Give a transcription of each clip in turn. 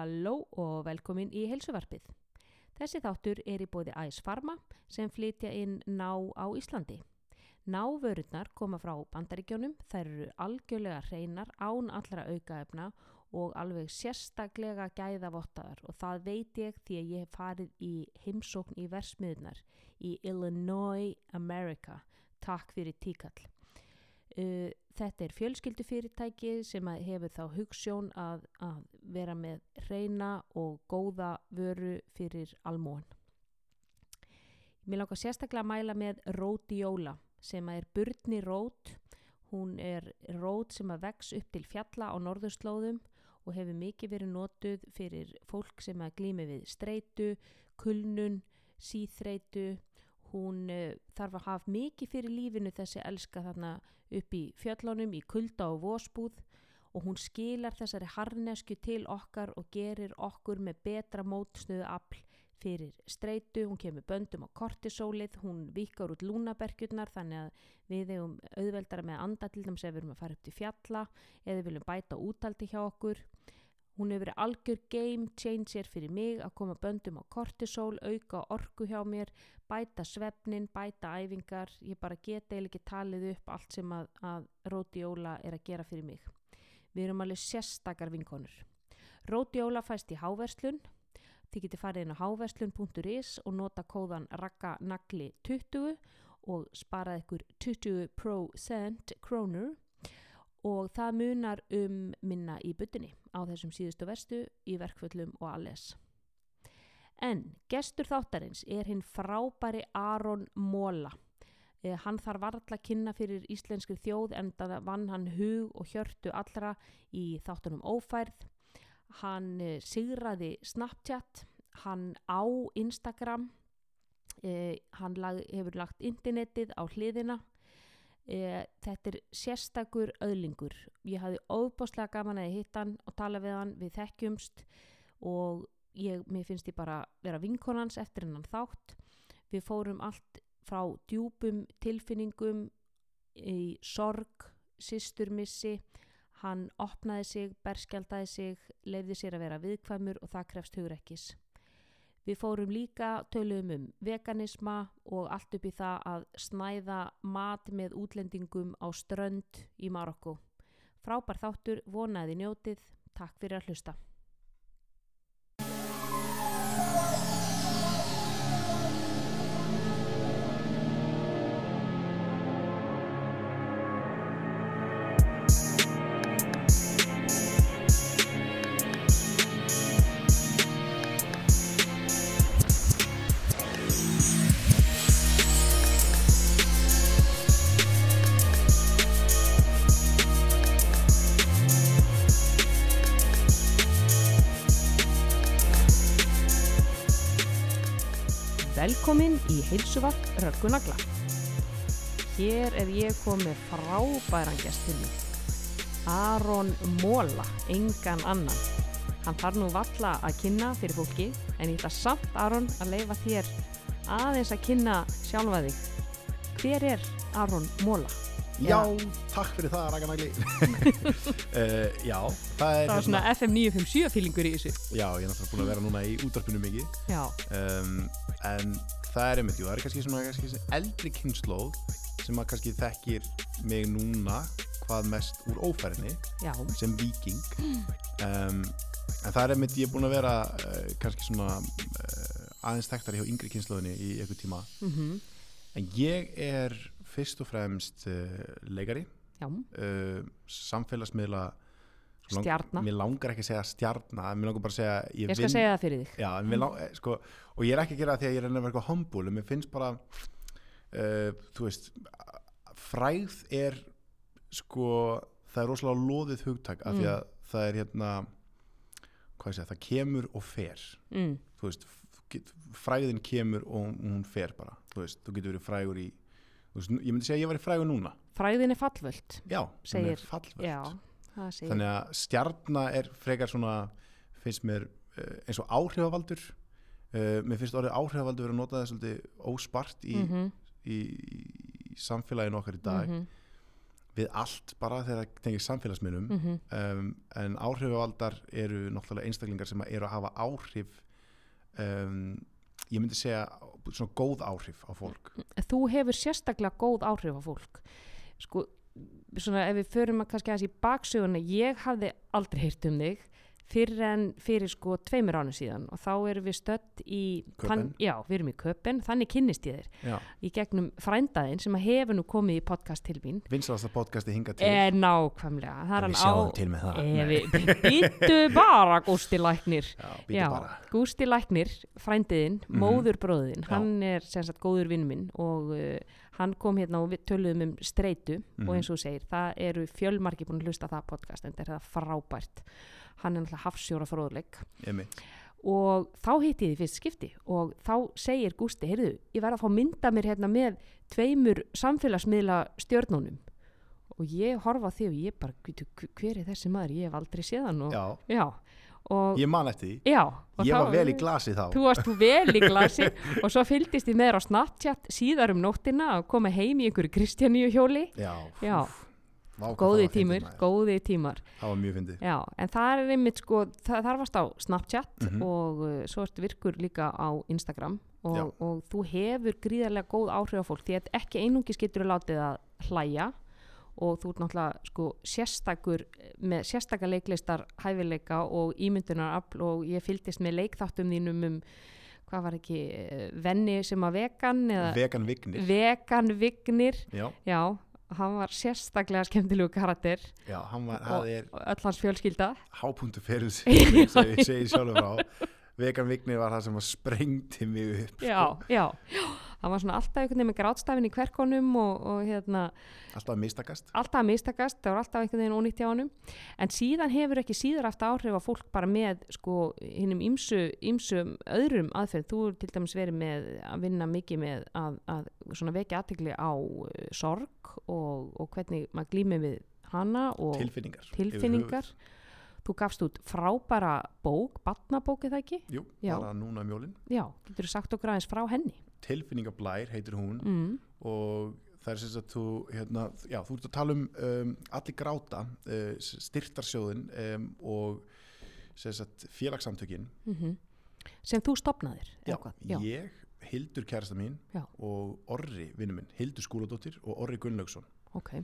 Halló og velkomin í heilsuvarpið. Þessi þáttur er í bóði Æs Pharma sem flytja inn ná á Íslandi. Návörurnar koma frá bandaríkjónum, þær eru algjörlega hreinar án allra aukaefna og alveg sérstaklega gæðavottaðar og það veit ég því að ég hef farið í heimsókn í versmiðunar í Illinois, America. Takk fyrir tíkall. Uh, þetta er fjölskyldufyrirtæki sem hefur þá hugssjón að, að vera með reyna og góða vöru fyrir almóan. Mér langar sérstaklega að mæla með rótióla sem er burni rót. Hún er rót sem að vex upp til fjalla á norðurslóðum og hefur mikið verið notuð fyrir fólk sem að glými við streitu, kulnun, síþreitu. Hún uh, þarf að hafa mikið fyrir lífinu þessi elska þarna upp í fjöllunum í kulda og vósbúð og hún skilar þessari harnesku til okkar og gerir okkur með betra mótstöðu afl fyrir streitu, hún kemur böndum á kortisólið, hún vikar út lúnabergjurnar þannig að við hefum auðveldara með andatildum sem við erum að fara upp til fjalla eða viljum bæta útaldi hjá okkur. Hún hefur verið algjör game changer fyrir mig að koma böndum á kortisól, auka orku hjá mér, bæta svefnin, bæta æfingar, ég bara geta eða ekki talið upp allt sem að, að Rótióla er að gera fyrir mig. Við erum alveg sérstakar vinkonur. Rótióla fæst í háverslun, þið getur farið inn á háverslun.is og nota kóðan rakkanagli20 og sparað ykkur 20% krónur og það munar um minna í byttinni á þessum síðustu verstu í verkföllum og alles. En gestur þáttarins er hinn frábæri Aron Móla. Eh, hann þarf varðla kynna fyrir íslenskri þjóð en það vann hann hug og hjörtu allra í þáttunum ófærð. Hann eh, sigraði Snapchat, hann á Instagram, eh, hann lag, hefur lagt internetið á hliðina. Eh, þetta er sérstakur öðlingur. Ég hafði óbáslega gaman að hitta hann og tala við hann við þekkjumst og ég, mér finnst ég bara vera vinkonans eftir hennan þátt. Við fórum allt frá djúpum tilfinningum í sorg, systurmissi, hann opnaði sig, berskjaldaði sig, lefði sér að vera viðkvæmur og það krefst hugrekkis. Við fórum líka töluðum um veganisma og allt upp í það að snæða mat með útlendingum á strönd í Marokko. Frábær þáttur, vonaði njótið, takk fyrir að hlusta. Heilsuvarp Röggunagla. Hér er ég komið frábæran gestinni. Aron Móla, engan annan. Hann þarf nú valla að kynna fyrir fólki en ég ætla samt Aron að leifa þér aðeins að kynna sjálfa þig. Hver er Aron Móla? Já, takk fyrir það, Raka Nagli. uh, já, það er... Það var svona FM 957 fílingur í þessu. Já, ég er náttúrulega búin að vera núna í útvarpinu mikið. Já. Um, en það er einmitt, jú, það er kannski svona kannski eldri kynnslóð sem að kannski þekkir mig núna hvað mest úr ófærinni Já. sem viking. Um, en það er einmitt, ég er búin að vera uh, kannski svona uh, aðeins þekktari hjá yngri kynnslóðinni í eitthvað tíma. Mm En ég er fyrst og fremst uh, leikari, samfélagsmiðla svo lang- Stjarna. Mér langar ekki að segja stjarna, mér langar bara að segja Ég skal segja það fyrir þig. Já, mér lang, eh, sko, og ég er ekki að gera það því að ég er að vera eitthvað humble, en mér finnst bara uh, þú veist fræð er sko, það er rosalega loðið hugtak af því Mm. að það er hérna hvað ég segja, það kemur og fer Mm. þú veist, fræðin kemur og hún fer bara, þú veist, þú getur verið frægur í þú veist, ég myndi segja að ég væri frægur núna Fræðin er fallvöld. já, sem er fallvöld Já. Þannig að stjarna er frekar svona finnst mér uh, eins og áhrifavaldur. Uh, mér finnst orðið áhrifavaldur verið að nota það svolítið óspart í, Mhm, í, í samfélaginu okkar í dag. Mhm. við við allt bara þegar það tengir samfélagsmiðlum. Mm um, en áhrifavaldar eru náttúrulega einstaklingar sem eru að hafa áhrif um, ég myndi segja svona góð áhrif á fólk. Þú hefur sérstaklega góð áhrif á fólk. Sko, svona ef við förum að kannski aðeins í baksöguna ég hafði aldrei heyrt um þig fyrir en fyrir sko tveimur ánum síðan og þá erum við stödd í Köben. já, við erum í köpen, þannig kynnist ég þér. Já, í gegnum frændaðinn sem hefur nú komið í podcast til mín. Vinsalasta podcasti hinga til. Er nákvæmlega, það er hann við á sjáum til með það. E, við, býttu bara Gústi Læknir. Já, býtu bara. Gústi Læknir, frændiðinn, Mhm. móðurbróðin, Já. hann er sem sagt góður vinn minn og uh, hann kom hérna og við töluðum um streitu Mhm. og eins og segir, það eru fjölmarki búin að hlusta það podcast en það er frábært. Hann er náttúrulega hafsjóra fróðleik. Og þá hitti ég því fyrst skipti og þá segir Gústi, heyrðu, ég verð að fá mynda mér hérna með tveimur samfélagsmiðla stjörnunum. Og ég horfa því og ég bara, "Bíddu, hver er þessi maður, ég hef aldrei séð hann og, Já, já, ég man eftir því Já, Ég þá- var vel í glasi þá Þú varst vel í glasi og svo fylgdist ég með þér á Snapchat síðar um nóttina að koma heim í einhverju Kristjaníu hjóli. Já, Já. Góði maður. góði tímar. Það var mjög fyndið Já, en það er einmitt sko, það, þar varst á Snapchat Mhm. og uh, svo ertu virkur líka á Instagram og, og þú hefur gríðarlega góð áhrif á fólk því að ekki einungis getur þú látið að hlæja og þú ert náttúrulega sko sérstakur með sérstakar leiklistar hæfileika og ímyndunarafl og ég fylgdist með leikþáttum þínum um hvað var ekki, eh, venni sem að vegan Vegan Vignir. Vegan vignir. Já, já, hann var sérstaklega skemmtilegu karakter. Já, hann var, það er öll hans fjölskylda. Hápunktu fyrir sem ég segi sjálfur á Vegan Vignir var það sem að sprengti mig upp já, sko. já, já, hann var svona alltaf einhvern veginn með grátstafin í kverkonum og, og hérna, Alltaf að mistakast. alltaf að mistakast það var alltaf einhvern veginn ónýtt hjá honum. En síðan hefur ekki síður haft áhrif á fólk bara með sko hinnum ímsu, ímsum öðrum aðferð, þú er til dæmis verið með að vinna mikið með að, að svona vekja aðtegli á uh, sorg og, og hvernig maður glýmir við hana og Tilfinningar. tilfinningar. Þú gafst út frábæra bók, batnabók eða ekki? Jú, Já. bara núna um jólin. Já, getur þú sagt okkur aðeins frá henni? Tilfinningablær heitir hún Mm. og það er sem sagt þú, hérna, já, þú ert að tala um, um allir gráta uh, styrtarsjóðin um, og sem sagt félagsamtökin Mm Sem þú stopnaðir? já? Já. ég, Hildur kærasta mín Já. og Orri vinnu minn, Hildur Skúladóttir og Orri Gunnlaugsson ok.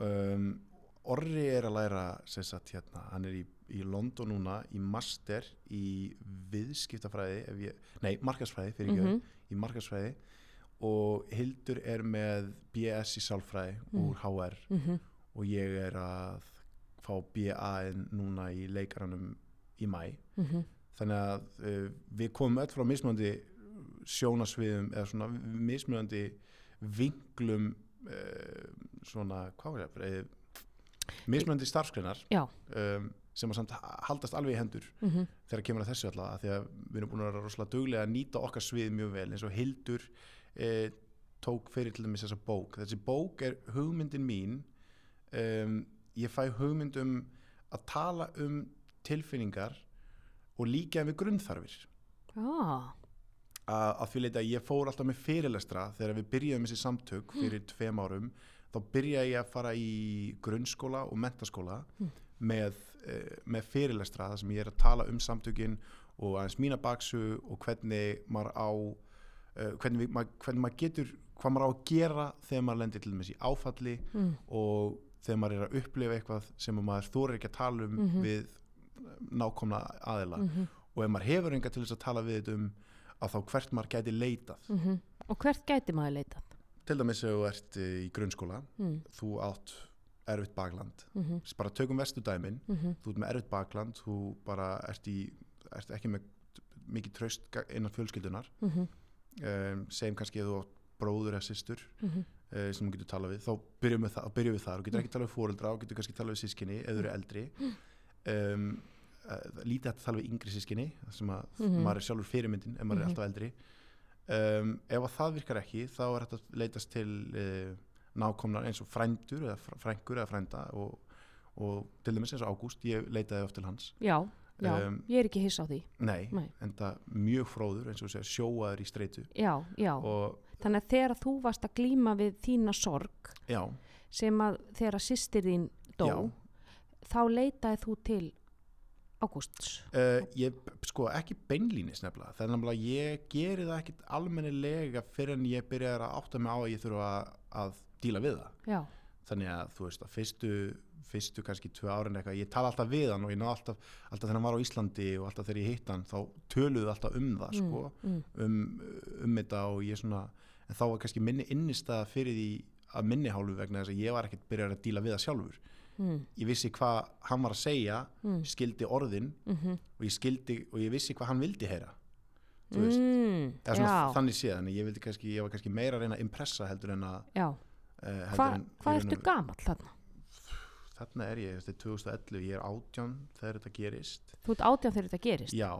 um, Orri er að læra sem sagt hérna, hann er í, í London núna í master í viðskiptafræði ég, nei, markarsfræði fyrir ekki Mhm. Í markarsfræði og Hildur er með BS í sálfræði Mm. úr HR Mhm. og ég er að fá BA núna í leikaranum í mæ Mhm. þannig að uh, við komum öll frá mismunandi sjónasviðum eða svona mismunandi vinglum uh, svona, hvað var það uh, mismunandi starfskreinar Já. um, sem að haldast alveg í hendur Mhm. þegar kemur að þessu alltaf að því að við erum búin að vera rosalega duglega að nýta okkar svið mjög vel eins og Hildur eh, tók fyrir til dæmis þessa bók þessi bók er hugmyndin mín um, ég fæ hugmynd um að tala um tilfinningar og líka við grunnþarfir Ah, að, því leita ég fór alltaf með fyrirlestra þegar við byrjuðum þessi samtök fyrir tveim árum þá byrjaði ég að fara í grunnskóla og mentaskóla Mm. Með, uh, með fyrirlestra þar sem ég er að tala um samtökin og aðeins mína baksu og hvernig maður á uh, hvernig, við, hvernig maður getur hvað maður á að gera þegar maður lendir til í áfalli mm. og þegar maður er að upplifa eitthvað sem maður þorir ekki að tala um Mhm. við nákomna aðila Mhm. og ef maður hefur enga til þess að tala við þetta um að þá hvert maður gæti leitað Mhm. Og hvert gæti maður leitað? til dæmis ef þú ert eh, í grunnskóla Mm. þú átt erfitt bakland Mhm. bara tökum vestu dæmin Mhm. þú ert með erfitt bakland þú bara ert, í, ert ekki með mikið tröst innan fjölskyldunar Mhm. um, segjum kannski að þú átt bróður eða systur Mhm. uh, sem þú getur talað við þá byrjum við, það, byrjum við þar þú getur Mm. ekki talað við fóreldra og getur kannski talað við sískinni ef þú eru eldri um, uh, lítið að tala við yngri sískinni sem að Mhm. maður er sjálfur fyrirmyndin ef maður Mhm. er alltaf eldri um, ef að það virkar ekki þá er hægt að leitast til uh, nákomnar eins og frændur eða fr- frængur eða frænda og, og til dæmis eins og Ágúst ég leitaði oft til hans Já, já, Um, ég er ekki hiss á því. nei, Nei. en það mjög fróður eins og segja, sjóaður í streitu Já, já. og Þannig að þegar þú varst að glíma við þína sorg, já, sem að þegar að sýstir þín dó Já. þá leitaði þú til Ágústs Uh, ég, sko, ekki beinlínis nefnilega, það er nefnilega ég geri það ekkit almennilega fyrir en ég byrjar að átta mig á að ég þurfa að díla við það. Já, þannig að þú veist að fyrstu fyrstu kannski tvö árin eitthvað, ég tala alltaf við hann og ég ná alltaf, alltaf þegar hann var á Íslandi og alltaf þegar ég hitt hann, þá töluðu alltaf um það sko, mm, um, um þetta og ég svona, en þá var kannski minni innistæða fyrir því að minni hálfu vegna þess að ég var ekkert byrjar að díla við það sjálfur. Mm, ég vissi hvað hann var að segja mm, skildi orðin mm, og ég skildi og ég vissi hvað hann vildi heyra. Veist, mm, þannig séðan ég, ég var kannski meira að reyna að impressa heldur en að Hva, en hvað raun ertu gamall þarna? þarna er ég, þetta er 2011 ég er 18 þegar þetta gerist. Þú ert átján þegar þetta gerist? Já,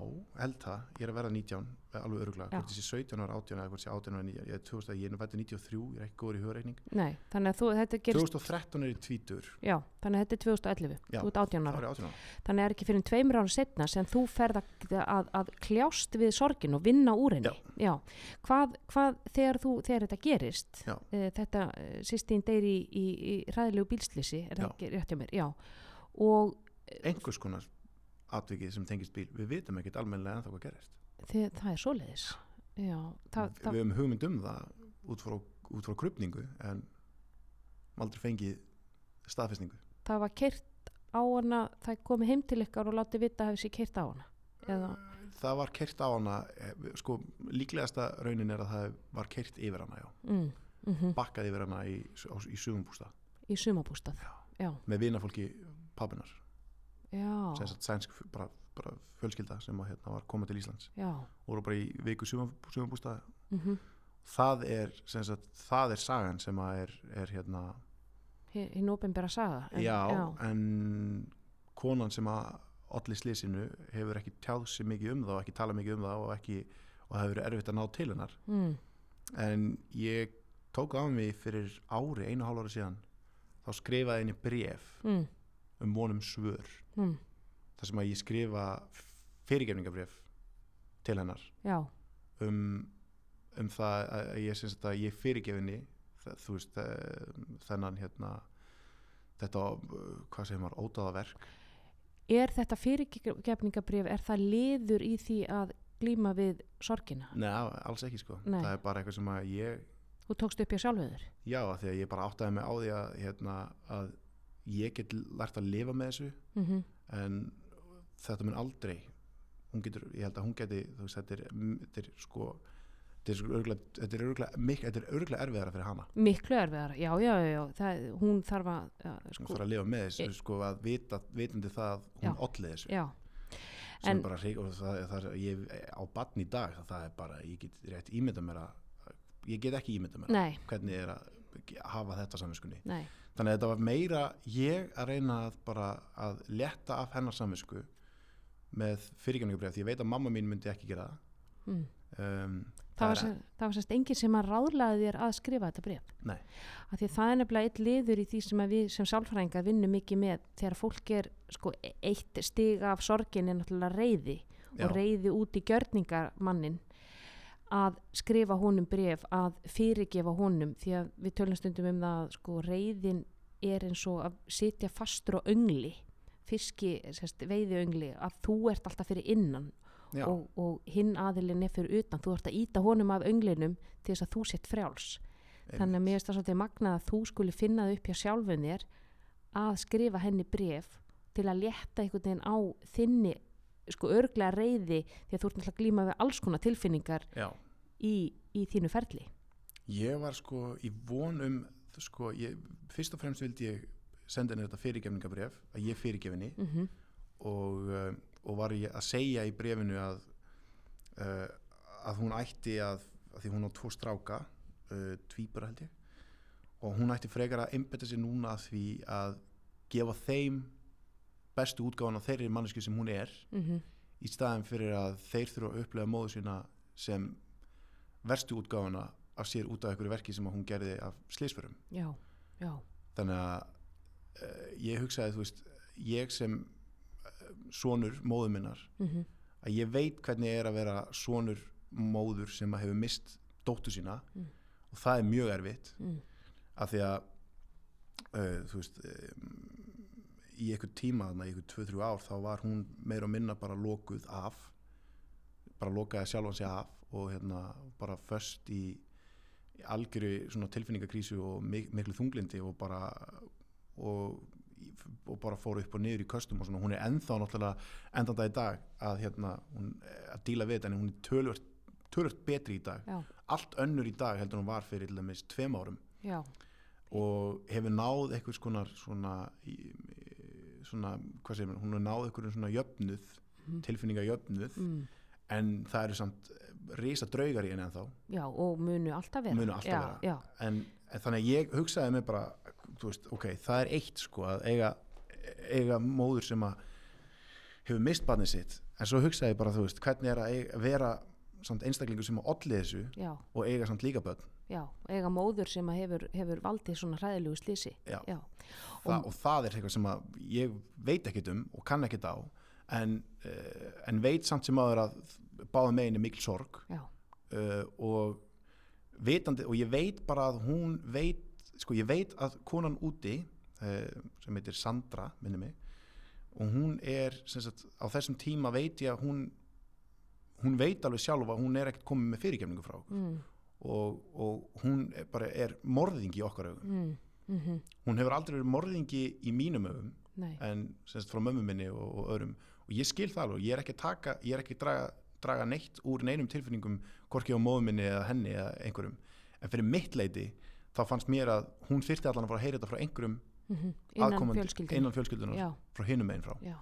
held það, ég er að vera 19 alveg öruglega, Já. hvort sé 17 ára 18 eða hvort sé 18 ára 19 ég er 2000, ég er fættur 93, ég er ekki góður í hugreikning Nei, þannig að þú, þetta gerist 2013 er ég tvítur Já, þannig að þetta er 2011 Já, Þú ert átján þá ára ég 18 ára Þannig að er ekki fyrir tveimur ára setna sem þú ferð að, að, að kljást við sorgin og vinna úr henni. Já. Hvað, hvað þegar, þú, þegar þetta gerist, Já. e, þetta uh, sýstín deyr í, í, í ræðilegu bílslýsi, er það Já. rétt hjá mér? Já. Og einhvers konar atvikið sem tengist bíl við vitum ekkert almennilega ennþá hvað gerist þið, það er svoleiðis. Já, það, við höfum hugmynd um það út frá, út frá krupningu en aldrei fengið staðfestningu það var keirt á hana, það komi heim til ykkar og láti vita hefði sér keirt á hana. Eða, það var keirt á hana eh, sko líklegasta raunin er að það var keirt yfir hana mm, mm bakkað yfir hana í, í sumubústa í. Já, með vinafólki sagt sænsk bara, bara fjölskylda sem að, hérna, var komið til Íslands já. og voru bara í viku sumubústa Mm það er sagt, það er sagan sem að er, er hérna Hinn ofinbæra saga. en- já, en konan sem að olli slísinu hefur ekki tjáð sér mikið um það og ekki talað mikið um það og ekki og það hefur verið erfitt að ná til hennar Mm. en ég tók á mig fyrir ári, einu hálf ári síðan þá skrifaði henni bref Mm. um vonum svör Mm. Þar sem að ég skrifa fyrirgefningabref til hennar Já, um, um það að ég að ég fyrirgefinni veist eh, þennan hérna þetta, hvað segir maður, ódáða verk er þetta fyrirgefningabrif, er það liður í því að glíma við sorgina? Nei, alls ekki sko Nei. það er bara eitthvað sem að ég Þú tókst upp hjá sjálfuður? já, því að ég bara áttaði mig á því að, hérna, að ég get lært að lifa með þessu Mm -hmm. en þetta mun aldrei hún getur, ég held að hún geti veist, þetta er, þetta er sko þetta er örgulega, er örgulega, mik, þetta er örgulega erfiðara fyrir hana Miklu erfiðar, já, já, já, já. Það, hún þarf að, að hún sko, þarf að lifa með þessu E- sko, að vita, vitandi það að hún Já. olli þessu já, En- bara og það, það er, ég, á batn í dag það, er bara, ég get rétt ímynda mér að ég get ekki ímynda mér nei, hvernig er að hafa þetta samvinskunni þannig að þetta var meira ég að reyna að bara að letta af hennar samvinsku með fyrirgefningabref því ég veit að mamma mín myndi ekki gera mm. það um, það, það var sérst enginn sem að ráðlaði þér að skrifa þetta bref Nei. af því að það er nefnilega eitt liður í því sem við sem sálfræðingar vinnum mikið með þegar fólk er sko eitt stig af sorgin er náttúrulega reyði já, og reyði út í gjörningamannin að skrifa honum bref að fyrirgefa honum því að við tölum stundum um það að sko reyðin er eins og að sitja fastur á öngli fiski, sérst, veiði öngli að þú ert alltaf fyrir innan já, og, og hinn aðilinn er fyrir utan. Þú ert að íta honum af önglinum til þess að þú sett frjáls. Þannig að mér finnst það svolítið magnað að þú skuli finna það upp hjá sjálfum þér að skrifa henni bref til að létta einhvern veginn á þinni sko örglega reyði því að þú ert náttúrulega að glíma við alls konar tilfinningar í, í þínu ferli. Ég var sko í von um sko, ég, fyrst og fremst vildi ég senda henni þetta fyrirgefningabref að ég fyrirgefinni mm -hmm. og, uh, og var ég að segja í brefinu að uh, að hún ætti að, að því hún á tvo stráka uh, tvíbura held ég og hún ætti frekar að einbetta sér núna að því að gefa þeim bestu útgáfan á þeirri mannesku sem hún er í staðin fyrir að þeir þurfa að upplega móðu sína sem verstu útgáfana af sér út af einhverju verki sem hún gerði af já, þannig að ég hugsaði þú veist ég sem uh, sonur móður minnar mm að ég veit hvernig er að vera sonur móður sem að hefur mist dóttu sína Mm. og það er mjög erfitt Mm. af því að uh, þú veist um, í einhver tíma þarna, í einhver 2-3 ár þá var hún meira og minna bara lokuð af bara lokaði sjálfan sig af og hérna bara föst í, í algjöru tilfinningakrísu og mik miklu þunglindi og bara og, og bara fór upp og niður í köstum og svona. Hún er ennþá náttúrulega endanda í dag að hérna hún, að díla við þetta en hún er tölvört, tölvört betri í dag. Já, allt önnur í dag heldur hún var fyrir til dæmis tveim árum. Já, og hefur náð einhvers konar svona, í- svona hvað segir maður, hún hefur náð einhverjum svona jöfnuð Mhm. tilfinninga jöfnuð mm, en það eru samt risa draugar í henni ennþá. Já og munu alltaf vera. Munu alltaf vera. en þannig að ég hugsaði mig bara veist, ok, það er eitt sko að eiga, eiga móður sem að hefur mist barnið sitt. En svo hugsaði ég bara, þú veist, hvernig er að eiga, vera samt einstaklingur sem að olli þessu já, og eiga samt líka börn. Já eiga móður sem að hefur, hefur valdið svona hræðilegu slísi Já. já, Þa, og það er eitthvað sem að ég veit ekkit um og kann ekkit á en, uh, en veit samt sem aður að báða megin er mikil sorg. Uh, og vitandi, og ég veit bara að hún veit, sko ég veit að konan úti uh, sem heitir Sandra, minni mig og hún er, sagt, á þessum tíma veit ég að hún hún veit alveg sjálf að hún er ekkert komið með fyrirgefningu frá okkur. Mm, og, og hún er bara er morðingi í okkar augum. Mm, mm hún hefur aldrei verið morðingi í mínum augum nei, en semst frá mömmu minni og, og öðrum. Og ég skil það alveg, er ég er ekki að draga, draga neitt úr neinum tilfinningum hvorki á móðu minni eða henni eða einhverjum, en fyrir mitt leiti þá fannst mér að hún þyrfti allan að fara að heyra þetta frá einhverjum mm innan aðkomandi- fjölskyldinu innan fjölskyldunar já, frá hinum einn frá. Já,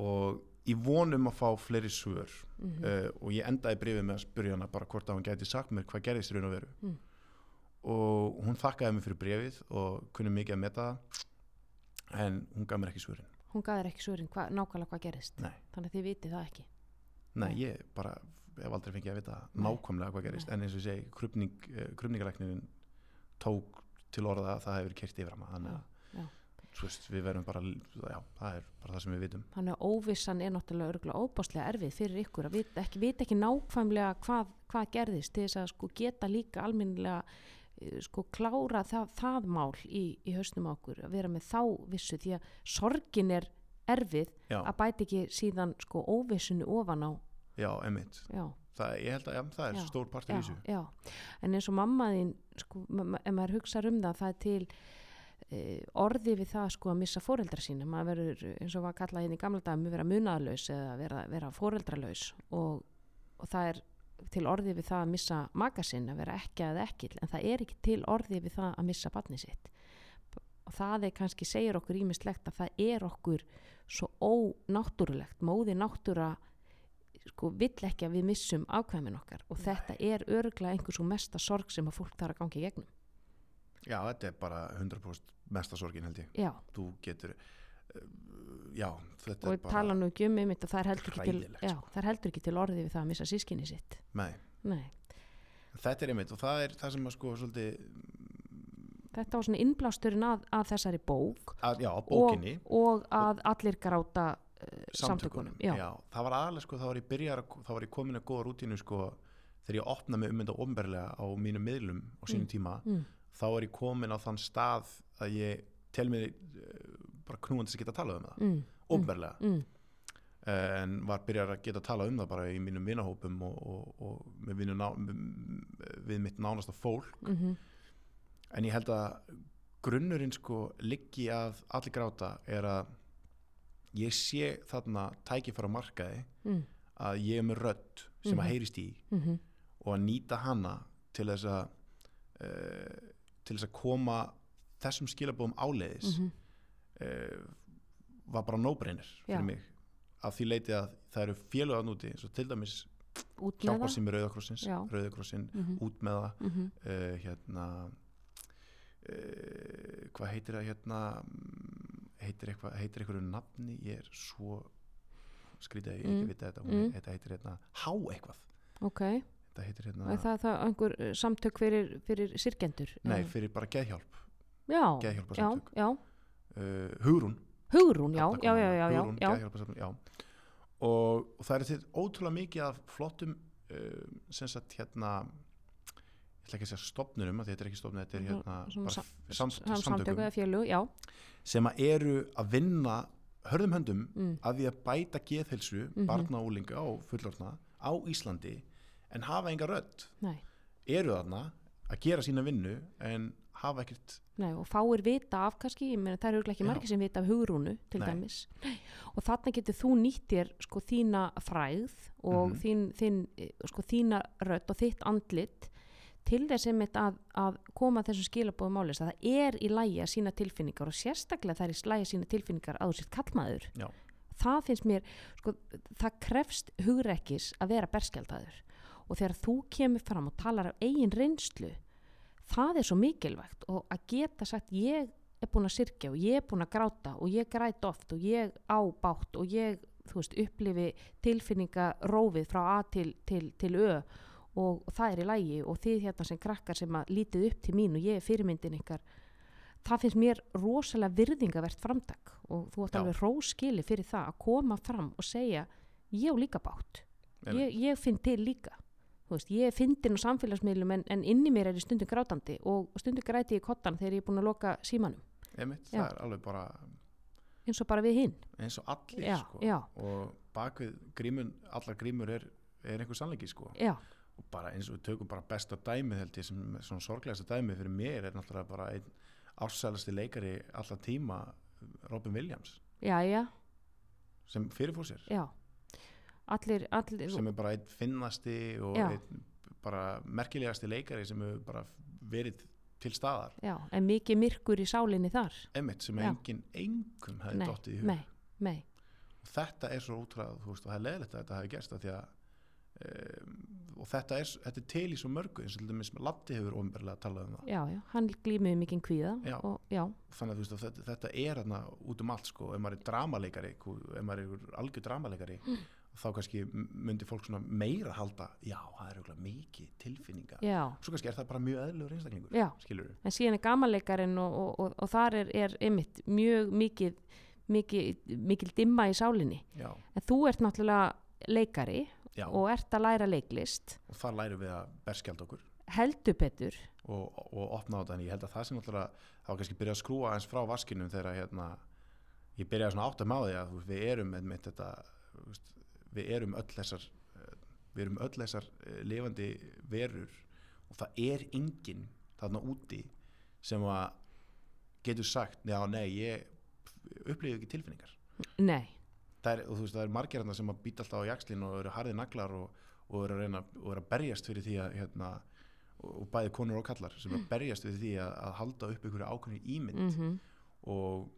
og ég vonum að fá fleiri svör mm uh, og ég endaði brifið með að spyrja hana bara hvort að hún gæti sagt mér hvað gerðist raun og veru. Mm. og hún þakkaði mér fyrir brifið og kunni mikið að meta það en hún gaf mér ekki svörin. Hún gaður ekki svörin hva, nákvæmlega hvað gerist Nei. þannig að þið vitið það ekki. Nei. ég bara hef aldrei fengið að vita Nei. nákvæmlega hvað gerist. En eins og segi, krupning, uh, krupningalæknin tók til orða að það hefur kert yfir hana. Þannig að já. veist, við verum bara já, það er bara það sem við vitum. Þannig að óvissan er náttúrulega örgulega óbáslega erfið fyrir ykkur að vita ekki, vita ekki nákvæmlega hvað, hvað gerðist til þess að sko geta líka alminnilega sko klára það, það mál í, í hausnum okkur að vera með þá vissu. Því að sorgin er erfið Já, að bæta ekki síðan sko óvissinu ofan á já, emitt já, það, ég held að ja, það er Já, stór partur já, í þessu. já. en eins og mamma þín sko, ma- ef maður hugsar um það það er til e, orði við það sko að missa fóreldra sína. Maður verður eins og var kallað hérna í gamla dagum vera munaðlaus eða vera, vera fóreldralaus og, og það er til orði við það að missa maka sinn að vera ekki eða ekkil en það er ekki til orði við það að missa barni sitt. Og það er kannski segir okkur ímislegt að það er okkur svo ónáttúrulegt. Móði náttúra sko vill ekki að við missum ákvæmin okkar og þetta er örglega einhvers og mesta sorg sem að fólk þarf að gangi í gegnum. Já, þetta er bara 100% mesta sorgin held ég. Já, þú getur uh, já, þetta og er bara tala nú ekki um einmitt og það er heldur ekki til, já, sko. er heldur ekki til orðið við það að missa sískinni sitt. Nei, Nei, þetta er einmitt og það er það sem að sko svolítið þetta var svona innblásturinn að, að þessari bók. Að, já, bókinni. Og, og að allir gráta uh, samtökunum já, já, það var aðalega sko, þá var ég byrjar þá var ég komin að góða rútínu sko þegar ég opna mig um þetta ofnberlega á mínum miðlum á sínum tíma Mm. þá er ég komin á þann stað að ég tel mig uh, bara knúandi sem geta að tala um það mm, ofnberlega mm, en var byrjar að geta að tala um það bara í mínum vinahópum og, og, og með vinu ná, við mitt nánasta fólk. Mm en ég held að grunnurinn sko liggi að allir gráta er að ég sé þarna tækifæra markaði mm, að ég er með rödd sem Mhm. að heyrist í mm, og að nýta hana til þess að uh, til þess að koma þessum skilabóðum áleiðis mm, uh, var bara no-brainer Já. fyrir mig af því leiti að það eru félög að núti svo til dæmis út með hjálpa það sem er Rauðakrossins Já. Rauðakrossin Mhm. út með það mm uh, hérna uh, hvað heitir það hérna mm, heitir eitthvað heitir eitthvað nafni ég er svo skrítið að ég Mm. ekki vita þetta hún Mm. þetta heitir hérna há eitthvað ok, þetta heitir hérna er það, það einhver uh, samtök fyrir, fyrir sirkendur nei fyrir bara geðhjálp já, já, geðhjálparsamtök. já, uh, Hugrún Hugrún, já, þarna já, já, já, já, Hugrún, já. geðhjálparsamtök, já. Og, og það er til ótrúlega mikið af flottum uh, sem sagt hérna ætla ekki að segja stopnunum að þetta er ekki stopnun, þetta er hérna samt, Sam- samtöku samtökum já sem að eru að vinna hörðum höndum mm. að því að bæta geðhelsu Mhm. barna og úlinga og fullorðna á Íslandi en hafa enga rödd Nei, eru þarna að gera sína vinnu en hafa ekkert nei, og fáir vita af kannski, ég meina það eru ekki margir sem vita af hugrúnu til Nei. dæmis nei. og þarna getur þú nýtt þér sko þína fræð og Mhm. þín, þín, eh, sko þína rödd og þitt andlit til þess einmitt að, að koma þessum skilabóðum mális að það er í lægi að sína tilfinningar og sérstaklega það er í lægi að sína tilfinningar að þú sitt kallmaður Já. það finnst mér, sko, það krefst hugrekkis að vera berskjaldæður og þegar þú kemur fram og talar af eigin reynslu það er svo mikilvægt og að geta sagt ég er búin að syrkja og ég er búin að gráta og ég græt oft og ég á bátt og ég, þú veist, upplifi tilfinningarófið frá A til, til, til Ö. og það er í lægi og þið hérna sem krakkar sem að lítið upp til mín og ég er fyrirmyndin ykkar það finnst mér rosalega virðingavert framtak og þú átt alveg róskili fyrir það að koma fram og segja ég á líka bátt ég, ég finn til líka. Veist, ég er fyndin á samfélagsmiðlum en, en inni mér er ég stundum grátandi og stundum græti ég kottan þegar ég er búin að loka símanum. Einmitt, það er alveg bara eins og bara við hinn eins og allir Já, sko. já. og bakvið grímun, allar grímur er, er einhver sannleiki sko. já, og bara eins og við tökum bara besta dæmið held ég sem svona sorglegasta dæmið fyrir mér er náttúrulega bara einn ársælasti leikari allar tíma Robin Williams. Já, já, sem fyrirfór sér. Allir, allir sem er bara einn finnasti og einn bara merkilegasti leikari sem hefur bara verið til staðar. Já, en mikið myrkur í sálinni þar. Emitt sem Já. engin engum hefði dottið í hug. og þetta er svo útræð og það er leðilegt að þetta hafi gerst af því að og þetta er, þetta er til í svo mörgu eins og til dæmis Latti hefur ofnbærlega talað um það. Já, já, hann glýmið mikið kvíða Já. og já, þannig að þú veist að þetta, þetta er þarna út um allt sko, ef maður er dramaleikari ef maður er algjör dramaleikari þá kannski m- myndi fólk meira halda, já, það er mikið tilfinninga, já, svo kannski er það bara mjög eðlugur einstaklingur, en síðan er gamanleikarinn og, og, og, þar er, er einmitt mjög mikið mikil dimma í sálinni. Já, en þú ert náttúrulega leikari já, og ert að læra leiklist. Og þar lærum við að berskjald okkur. Heldur betur. Og, og opna á þetta en ég held að það sem náttúrulega þá kannski byrja að skrúa eins frá vaskinum þegar hérna, ég átt að máði að þú veist, við erum með, með þetta við erum öll þessar við erum öll þessar eh, lifandi verur. Og það er enginn þarna úti sem að getur sagt, já nei ég upplifið ekki tilfinningar. Nei, það er, og þú veist, það er margir hérna sem að býta alltaf á jakslinn og eru harði naglar og, og eru að reyna og eru að berjast fyrir því að hérna, og, bæði konur og kallar sem að berjast fyrir því að, að halda upp einhverju ákveðni ímynd. Mm og,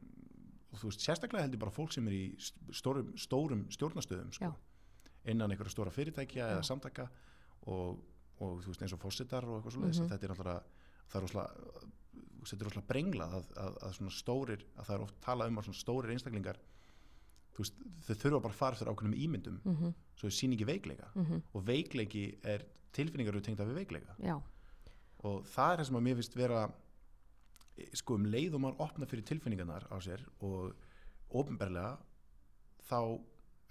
og þú veist, sérstaklega heldur bara fólk sem er í st- stórum, stórum stjórnastöðum sko, innan einhverja stóra fyrirtækja eða samtaka og, og þú veist, eins og fósitar og eitthvað svoleiðis Mhm. að þetta er náttúrulega það er er rosalega brenglað að, að, að svona stórir að það er oft talað um að svona stórir einstaklingar veist, þau þurfa bara að fara eftir ákveðnum ímyndum. -hmm, svo er síningi veikleika. Mm og veikleiki er tilfinningar eru tengda við veikleika. Já, og það er það sem að mér finnst vera eh, sko um leið og maður opna fyrir tilfinningarnar á sér og ofinberlega þá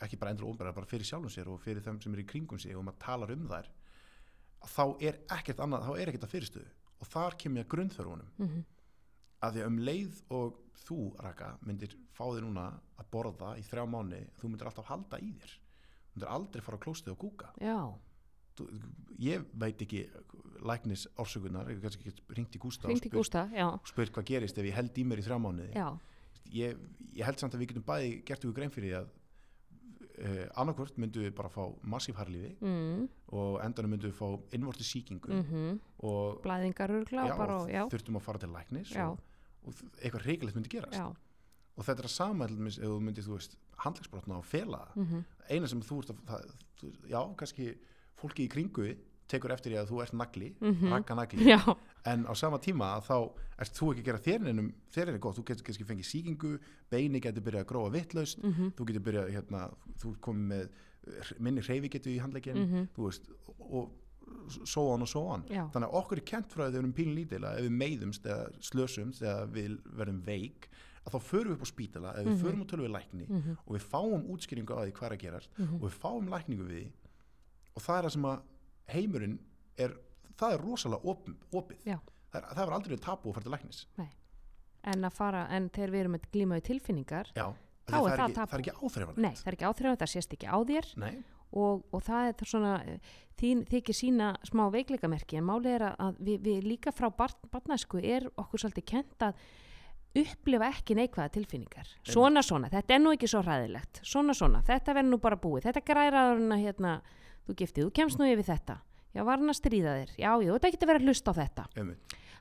ekki bara endur ofinberlega, bara fyrir sjálfum sér og fyrir þeim sem er í kringum sig og maður talar um þær þá er ekkert annað, þá er ekkert að fyrirstöðu. Og þar kemur ég að grunnþörfunum. Mm að því að um leið og þú, Raka, myndir fá þér núna að borða í þrjá mánu, þú myndir alltaf halda í þér. Þú myndir aldrei fara á klóstið og kúka. Já, þú, ég veit ekki læknis orsökunar, ég kannski ekki ringt í Gústa hringt í Gústa já, og spurt hvað gerist ef ég held í mér í þrjá mánuði. Já, ég, ég held samt að við getum bæði gert ykkur grein fyrir því að uh, annarkvört myndum við bara fá massíf harlífi mm, og endanum myndum við fá innvorti sýkingu mm og, blæðingar örgla já, bara, og já, þurftum að fara til læknis Já. og, og eitthvað reykilegt myndi gerast. Já, og þetta er að dæmis ef þú myndir, þú veist, handlegsbrotna og fela mm eina sem þú ert að, það, þú, já, kannski fólki í kringu tekur eftir því að þú ert nagli, Mhm. rakka nagli. Já, en á sama tíma þá ert þú ekki að gera þér neinum, þér er gott, þú getur kannski fengið sýkingu, beini getur byrjað að gróa vittlaust, mm þú getur byrjað hérna, þú komið með minni hreyfi getur í handlegin, Mhm. þú veist og svo on og svo on. Já, þannig að okkur er kent frá að við erum pílun lítil að ef við meiðumst eða slösumst eða við verðum veik að þá förum við upp á spítala eða við Mhm. förum á tölvu lækni mm og við fáum útskýringu á því hvað er að gerast Mhm. og við fáum lækningu við því. Og það er það sem að heimurinn er það er rosalega op, opið. Já. það, er, það er aldrei tapu að fara til læknis. En að fara, en þegar við erum með glímaði tilfinningar Já, Þá það, er það ekki, það er ekki áþreifanlegt. Nei, það er ekki áþrifað, það sést ekki á þér. Nei, og, og það er svona þín þykir sína smá veikleikamerki en málið er að, við, við líka frá barnæsku er okkur svolítið kent að upplifa ekki neikvæða tilfinningar. Svona svona, þetta er nú ekki svo hræðilegt. Svona svona, þetta verður nú bara búið. Þetta græraður hann að hérna þú giftið, þú kemst nú yfir þetta. Já, var hann að stríða þér, já, já, þetta að vera að hlusta á þetta.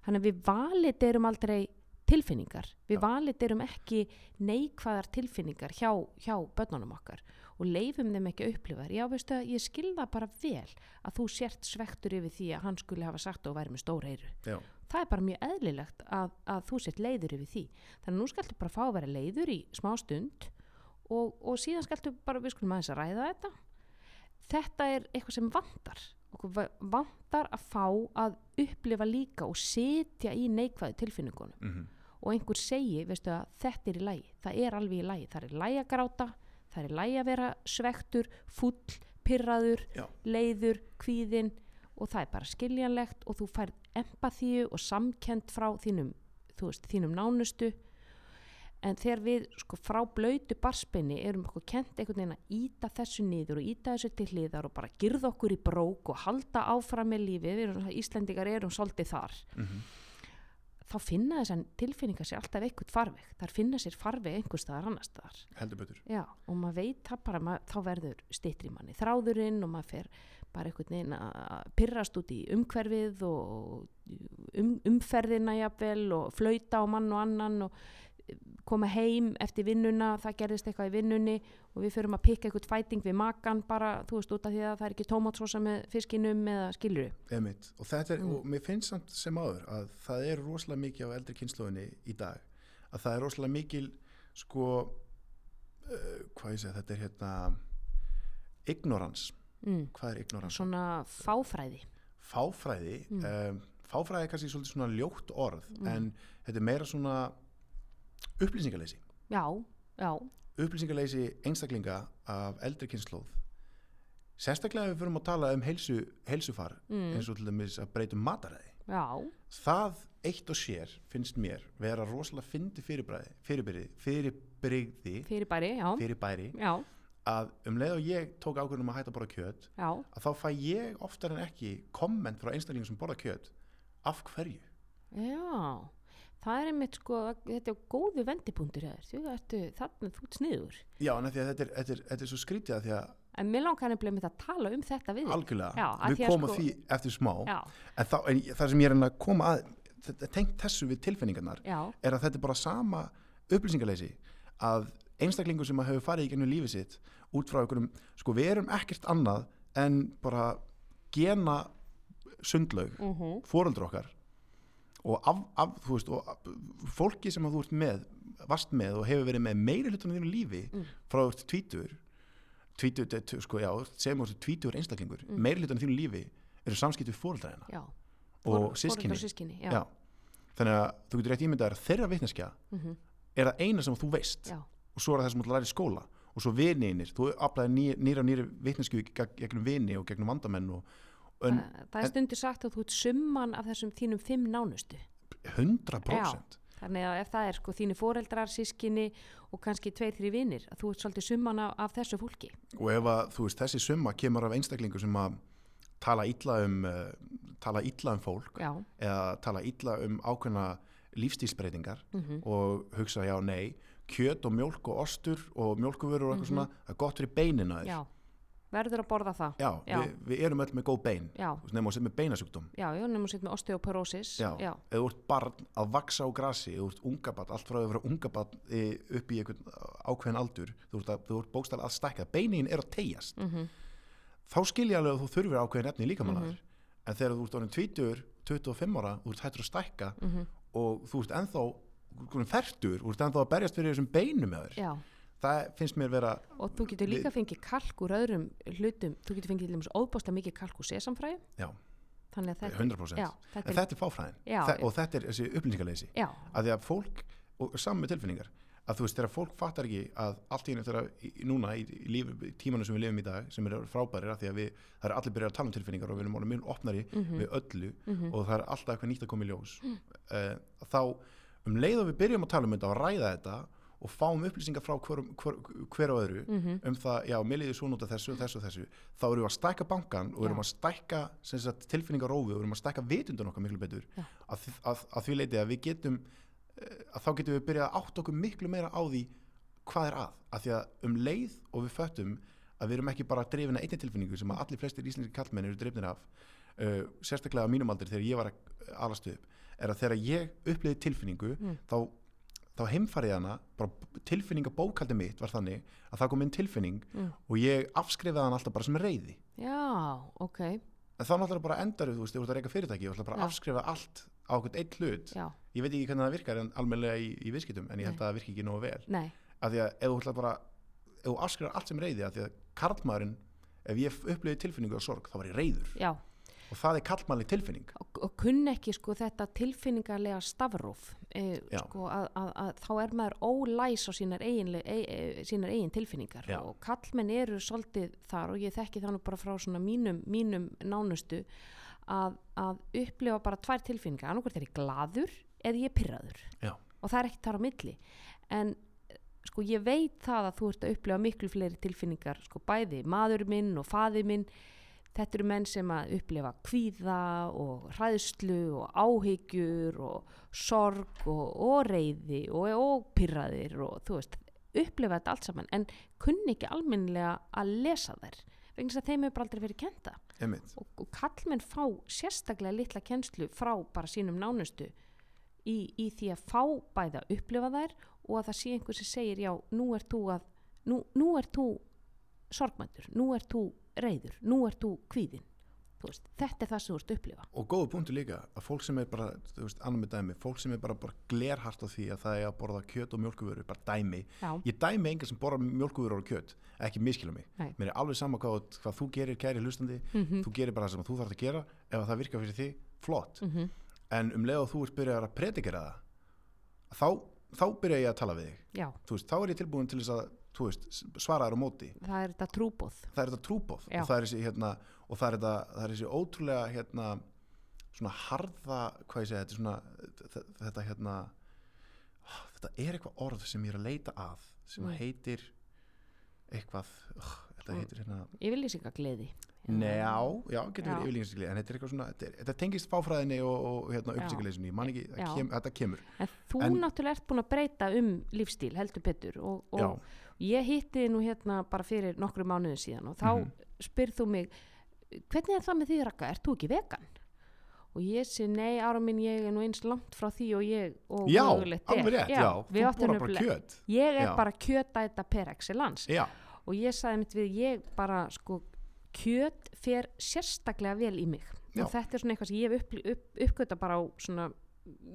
Þannig að við valit erum aldrei tilfinningar, við Já. valit erum ekki neikvæðar tilfinningar hjá, hjá börnunum okkar og leifum þeim ekki að upplifa þær, já veistu að ég skilða bara vel að þú sért svektur yfir því að hann skulle hafa sagt og væri með stór eyru. Já, það er bara mjög eðlilegt að, að þú sért leiður yfir því. Þannig að nú skaltu bara fá að vera leiður í smá stund og, og síðan skaltu bara við skulum aðeins að ræða þetta. Þetta er eitthvað sem vantar. Okkur va- vantar að fá að upplifa líka og setja í neikvæðu tilfinningunum. Mm og einhver segi, veistu að þetta er í lægi það er alveg í lægi, það er í lægi að gráta það er í lægi að vera svektur full, pyrraður, Já. leiður kvíðin og það er bara skiljanlegt og þú færð empathíu og samkend frá þínum veist, þínum nánustu en þegar við sko frá blöytu barspenni erum okkur kent einhvern veginn að íta þessu niður og íta þessu til hliðar og bara girða okkur í brók og halda áfram með lífið, við erum, Íslendingar erum svolítið þar -hmm. Þá finna þessan tilfinningar sér alltaf einhvern farveg, þar finna sér farveg einhver staðar annar staðar. Heldur betur. Já, og maður veit það bara, maður, þá verður stittri manni þráðurinn og maður fer bara einhvern veginn að pyrrast út í umhverfið og um, umferðina jafnvel og flauta á mann og annan og koma heim eftir vinnuna, það gerðist eitthvað í vinnunni og við förum að pikka eitthvað fæting við makan bara, þú veist, út af því að það er ekki tómatsósa með fiskinum eða skiluru. Einmitt. og þetta er, Mm. og mér finnst samt sem áður að það er rosalega mikið á eldri kynnslóðinni í dag, að það er rosalega mikil sko uh, hvað ég segja, þetta er hérna ignorans, Mm. hvað er ignorans? Svona fáfræði. Fáfræði Mm. um, fáfræði er kannski svolítið svona ljótt orð Mm. en þetta er meira svona upplýsingaleysi. Já, já, upplýsingaleysi einstaklinga af eldri kynnslóð sérstaklega ef við fyrir að tala um heilsu, heilsufar mm. eins og til dæmis að breytum mataræði. Já, það eitt og sér finnst mér vera rosalega fyndi fyrirbræði fyrirbyrði, fyrirbrigði fyrirbæri, já, fyrirbæri já, að um leið og ég tók ákvörðum að hætta að borða kjöt já, að þá fæ ég oftar en ekki komment frá einstaklingum sem borða kjöt. Af hverju? Já. Það er einmitt sko, þetta er góðu vendipunktur ertu þarna, þú ert sniður. já, en þetta er, þetta er, þetta er svo skrítið að því að En mér langar nefnilega með að tala um þetta við algjörlega, Já, við komum sko- því eftir smá. Já, en, þá, en það sem ég er að koma að þetta, tengt þessu við tilfinningarnar já, er að þetta er bara sama upplýsingaleysi að einstaklingur sem að hefur farið í gennum lífið sitt út frá einhverjum, sko við erum ekkert annað en bara gena sundlaug, uh fóreldur okkar og af, af veist, og fólki sem þú ert með vast með og hefur verið með meiri hlutunum þínu lífi Mm. frá tvítur tvítur, eh, sko já, segjum ert tvítur einstaklingur, Mm. meiri hlutunum þínu lífi eru samskipt við fóreldra hérna já. og Foreldrar sískinni sískinni, já. Já. Þannig að þú getur rétt ímyndað að þeirra vitneskja Mhm, er það eina sem þú veist já, og svo er það sem þú læri í skóla og svo vininir, þú aflaði ný, nýra nýra vitnesku geg- gegnum vini og gegnum vandamenn og en það, er stundir sagt að þú ert summan af þessum þínum fimm nánustu. 100% Þannig að ef það er sko þínu foreldrar, sískinni og kannski tveir, þrý vinir, að þú ert svolítið summan af, af þessu fólki. og ef að þú veist þessi summa kemur af einstaklingu sem að tala illa um uh, tala illa um fólk Já, eða tala illa um ákveðna lífstílsbreytingar mm og hugsa já nei kjöt og mjólk og ostur og mjólkuvörur og eitthvað Mhm. svona, það er gott fyrir beinina þér já, verður að borða það. Já, Já. Við, við erum öll með góð bein nema að setja með beinasjúkdóm já, nefnum sitt með osteoporosis. Ef þú ert barn að vaksa á grasi ef þú ert ungabarn, allt frá að vera ungabarn e, upp í einhvern ákveðin aldur þú ert, að- ert bókstæðlega að stækka beinin er að tegjast, mm þá skilja alveg að þú þurfir ákveðin efni líkamannar Mhm. en þegar þú ert orðin 20, 25 ára þú ert hættur að stækka -hmm. og þú ert ennþá færtur, þú ert ennþá að berjast fyrir þessum beinum með þér já. Það finnst mér vera Og þú getur líka fengið kalk úr öðrum hlutum, þú getur fengið óbáslega mikið kalk úr sesamfræði. Já. Þannig að þetta, 100% já, þetta er, þetta er fáfræðin Já. Þe og þetta er þessi upplýsingaleysi já, að því að fólk, og saman með tilfinningar að þú veist, þegar fólk fattar ekki að allt í henni þegar núna í, í, líf, í tímanu sem við lifum í dag sem eru frábærir að því að við, það er allir byrjað að tala um tilfinningar og við erum mjög opnari Mhm. við öllu Mhm. og það er alltaf eitthvað nýtt að koma í ljós mm. þá um leið og við byrjum að tala um þetta og ræða þetta og fáum upplýsingar frá hver, hver, hver og öðru Mhm. um það, já, mér liði svo nota þessu og þessu og þessu, þá erum við að stækka bankan og erum Já. að stækka sagt, tilfinningarófi og erum að stækka vitundun okkar miklu betur að, að, að því leiti að við getum eh, að þá getum við byrjað að átta okkur miklu meira á því hvað er að, að því að um leið og við föttum að við erum ekki bara drifin að einni tilfinningu sem að allir flestir íslenski kallmenn eru drifnir af uh, sérstaklega á mínum aldri þegar ég var að alast upp er að þegar ég uppliði tilfinningu Mm. þá, þá heimfarið hana bara tilfinningabókaldi mitt var þannig að það kom inn tilfinning Mm. og ég afskrifaði hann alltaf bara sem reyði Já, ok, en þá náttúrulega bara endar þú veist, þú ert að reyka fyrirtæki og ætla bara Já. að afskrifa allt á okkur eitt hlut. Já, ég veit ekki hvernig það virkar en almennilega í, í viðskiptum en ég held Nei. að það virki ekki nógu vel. Nei, af því að ef þú ætla bara ef þú afskrifar allt sem reyði af því að karlmaðurinn ef ég upplifði tilfinningu og sorg þá var ég reyður já og það er karlmannleg tilfinning og, og kunn ekki sko þetta tilfinningarlega stafróf e, Já. sko að, að, að þá er maður ólæs á sínar eigin, e, e, sínar eigin tilfinningar Já. og kallmenn eru svolítið þar og ég þekki það nú bara frá svona mínum, mínum nánustu að, að upplifa bara tvær tilfinningar annarkvært er ég gladur eða ég er pyrraður Já. og það er ekkert þar á milli en eh, sko ég veit það að þú ert að upplifa miklu fleiri tilfinningar sko bæði maður minn og faði minn þetta eru menn sem að upplifa kvíða og hræðslu og áhyggjur og sorg og, og reyði og, og pyrraðir og þú veist, upplifa þetta allt saman en kunni ekki almennilega að lesa þær vegna þess að þeim hefur aldrei verið kenda og, og kallmenn fá sérstaklega litla kennslu frá bara sínum nánustu í, í því að fá bæða að upplifa þær og að það sé einhver sem segir já, nú ert þú að nú, nú ert þú sorgmæntur, nú ert þú reyður, nú ert þú kvíðin veist, þetta er það sem þú ert að upplifa. Og góða punktu líka að fólk sem er bara, þú veist, annar með dæmi fólk sem er bara, bara glerhart á því að það er að borða kjöt og mjölkuvöru, bara dæmi. Já, ég dæmi enga sem borða mjölkuvöru og kjöt ekki miskila mig, Nei. mér er alveg sama hvað, hvað þú gerir kæri hlustandi, mm þú gerir bara það sem þú þarf að gera. Ef að það virkar fyrir því, flott. -hmm. en um leið og þú ert byrjað að predikera það þá, þá byrja ég að tala við þig. Veist, þá er ég tilbúin til þess að veist, svara þér á móti. Það er þetta trúbóð það er þetta trúbóð og það er þessi, hérna, og það er þetta, það er þessi ótrúlega hérna, svona harða hvað ég segja, þetta svona þetta, hérna þetta er eitthvað orð sem ég er að leita að sem Mm. heitir eitthvað uh, þetta heitir hérna yfirlýsingagleði Nei, já, já, getur Já. verið yfirlýsingarskili en þetta er eitthvað svona, þetta, þetta tengist fáfræðinni og, og hérna, Já. upplýsingarleysinu, ég man ekki, Já. kem, þetta kemur en þú En- náttúrulega ert búin að breyta um lífstíl heldur betur og, og Já, ég hitti nú hérna bara fyrir nokkru mánuðin síðan og þá Mhm. spyrð þú mig hvernig er það með því Raka, ert þú ekki vegan? og ég sé nei ára minn ég er nú eins langt frá því og ég og já alveg rétt, já, við þú áttum borða bara kjöt ég er Já. bara kjötæta per excellence Já, og ég sagði mitt við ég bara sko kjöt fer sérstaklega vel í mig Já. og þetta er svona eitthvað sem ég hef upp, upp, uppgöta bara á svona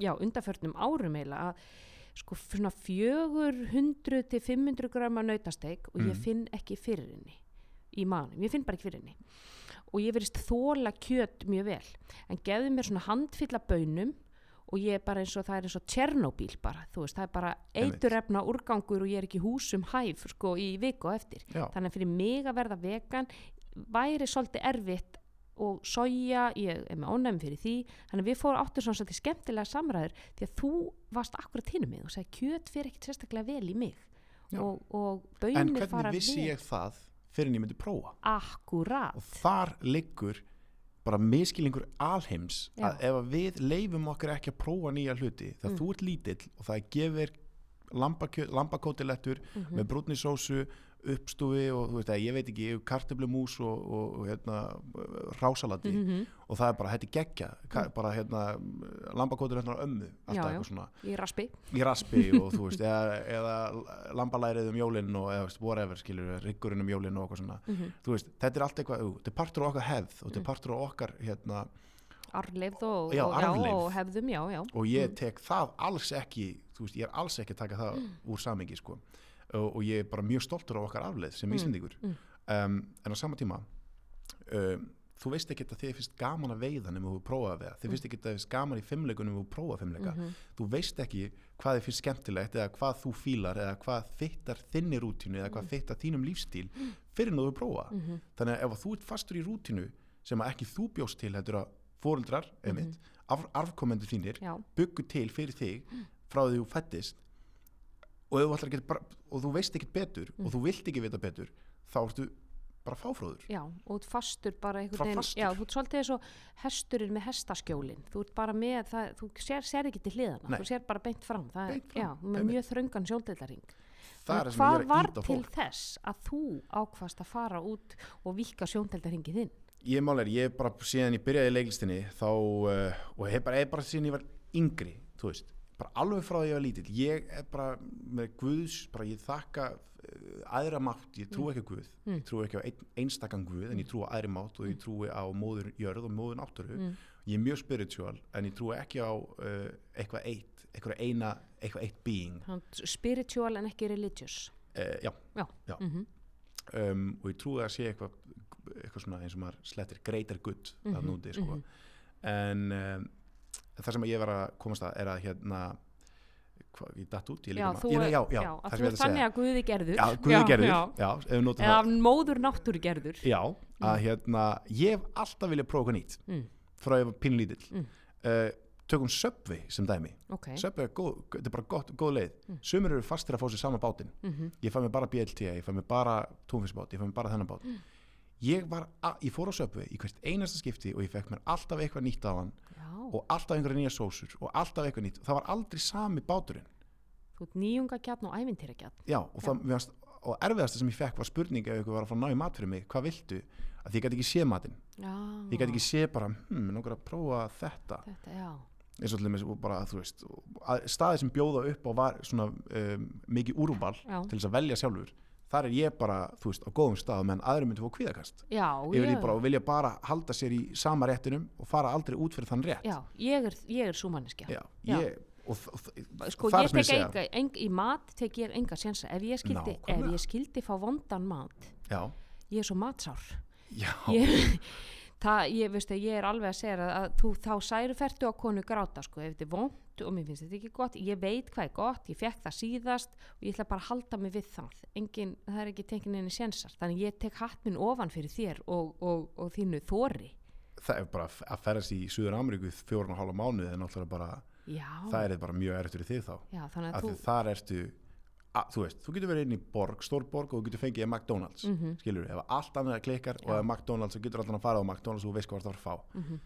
já, undarförnum árum eiginlega að sko svona 400 til 500 grama nautasteik og ég Mhm. finn ekki fyrir henni í maðunum, ég finn bara ekki fyrir henni og ég verist þóla kjöt mjög vel en gefðu mér svona handfylla bönum og ég er bara eins og það er eins og Tjernobyl bara, þú veist, það er bara Einmitt. eiturefna úrgangur og ég er ekki húsum hæf sko í viku á eftir já, þannig að fyrir mig að verða vegan væri svolítið erfitt og soja, ég er með ónæmi fyrir því þannig að við fórum áttur svona svolítið skemmtilega samræður því að þú varst akkurat hinn mig og sagði kjöt fyrir ekkert sérstaklega vel í mig Já. og, og en bönir fara hvernig vissi vel ég það fyrir en ég myndi prófa akkurat og þar liggur bara miskilingur alheims Já. að ef við leifum okkur ekki að prófa nýja hluti þegar Mm. þú ert lítill og það gefir lambakótilettur Mhm. með brúnni sósu uppstúfi og þú veist ég veit ekki kartöflumús og, og, og hérna rásalati Mhm. og það er bara þetta er geggja mm. bara hérna lambakótilettur á ömmu alltaf Já, já. eitthvað svona í raspi í raspi og þú veist eða, eða lambalærið um jólinn og eða, whatever skilur, riggurinn um jólinn og eitthvað svona Mhm. þú veist, þetta er allt eitthvað, þetta er partur á okkar hefð og þetta Mm. er partur á okkar hérna, arfleifð og, Já, og, arfleifð. og hefðum, já, já og ég Mm. tek það alls ekki þú veist, ég er alls ekki að taka það úr samingi sko. Og, og ég er bara mjög stoltur á okkar afleið sem Mm. Íslendingur. Mm. um, en á sama tíma um, þú veist ekki að þið finnst gaman að veiða nema þú prófa að veiða, þið finnst ekki að þið finnst gaman í fimmleikunum þú prófa fimmleika, Mhm. þú veist ekki hvað þið finnst skemmtilegt eða hvað þú fílar eða hvað þittar þinni rútínu eða hvað þittar þínum lífstíl fyrir en þú prófa Mhm. þannig að ef að þú ert fastur í rútínu sem að ekki þú bjóst til heldur að fóreldrar, einmitt, af, arfkomendur þínir Já, byggu til fyrir þig frá því þú fættist og, bara, og þú veist ekkert betur Mm. og þú vilt ekki vita betur þá ertu bara fáfróður. Já, og þú ert fastur bara einhvern veginn, já, þú ert svolítið eins og hesturinn með hestaskjólin, þú ert bara með það, þú sér, sér ekki til hliðana, Nei. þú sér bara beint fram, það Beint fram, já, með mjög þröngan ég hvað að var til þess að þú ákvast að fara út og vika sjóndeildaringið þinn? ég mál er, ég bara síðan ég byrjaði í leiklistinni þá, uh, og hef bara, hef bara síðan ég var yngri, þú veist bara alveg frá því ég var lítill, ég er bara með Guðs, bara ég þakka uh, aðra mátt, ég trú ekki á Guð Mm. ég trú ekki á ein, einstakann Guð en ég trú á aðri mátt og ég trúi á móður jörð og móður náttúru Mm. ég er mjög spiritual en ég trúi ekki á uh, eitthvað eitt, eitthvað eina eitthvað eitt being Spiritual en ekki religious. uh, já, Já. Já. Mhm. um, og ég trúi að sé eitthvað eitthvað svona eins og maður slettir greater good mm Mhm, núti sko. mhm. en um, það sem ég var að komast að er að hérna hvað, ég datt út, ég líka þú, já, já, já, að þú er að þannig að Guði gerður. já, Guði gerður, Eða móður náttúru gerður. já, að hérna ég hef alltaf viljað prófa eitthvað nýtt Mm. frá ég var pínlítill Mm. uh, tökum Subway sem dæmi Ok. Subway er góð, þetta er bara gott, góð leið Mm. sumir eru fastir að fá sér sama bátinn Mm ég fæ mér bara BLT, ég fæ mér bara túnfisbát, ég fæ mér bara þennan bát Mm. ég að, ég fór á Subway í hvert einasta skipti og ég fekk mér alltaf eitthvað nýtt á hann og alltaf einhverja nýja sósur og alltaf eitthvað nýtt. Það var aldrei sami báturinn. Þú ert nýjungagjarn og ævintýragjarn. já, og, það, og erfiðasta sem ég fekk var spurning ef ykkur var að fara að ná í mat fyrir mig hvað viltu, að ég gæti ekki sé matinn. Já. ég gæti ekki sé bara, hm, langar að prófa þetta. Eins og til dæmis og bara, þú veist að- staðir sem bjóða upp á var svona um, mikið úrúbal til þess að velja sjálfur þar er ég bara, þú veist, á góðum stað menn aðri myndi fóð kvíðakast Já, ég, því bara vilja bara halda sér í sama réttinum og fara aldrei út fyrir þann rétt já, ég er, ég er þ- Sko, ég tek enga, enga, í mat tek ég enga sjensa. Ef ég skildi, ef Nákvæmlega. ég skildi fá vondan mat, já, ég er svo matsár. já, Ég, það, ég, veistu, ég er alveg að segja að, að þú þá særufertu á konu gráta, sko, ef þetta er vond og mér finnst þetta ekki gott, ég veit hvað er gott, ég fekk það síðast og ég ætla bara að halda mig við það. Engin, það er ekki tekin enni sjensar. Þannig ég tek hatt minn ofan fyrir þér og, og, og þínu þóri. það er bara að ferðast í Suður Ameríku fjórun og hálfa mánuði en náttúrulega bara, Já, það er bara mjög erfitt fyrir þig þá já þannig að því þú, þar ertu að, þú veist, þú getur verið inn í borg, stór borg og þú getur fengið McDonalds, mm Mhm. skilur ef allt annað klikkar og Já. ef McDonalds þú getur allan að fara á McDonalds og þú veist hvað það var að fá Mhm.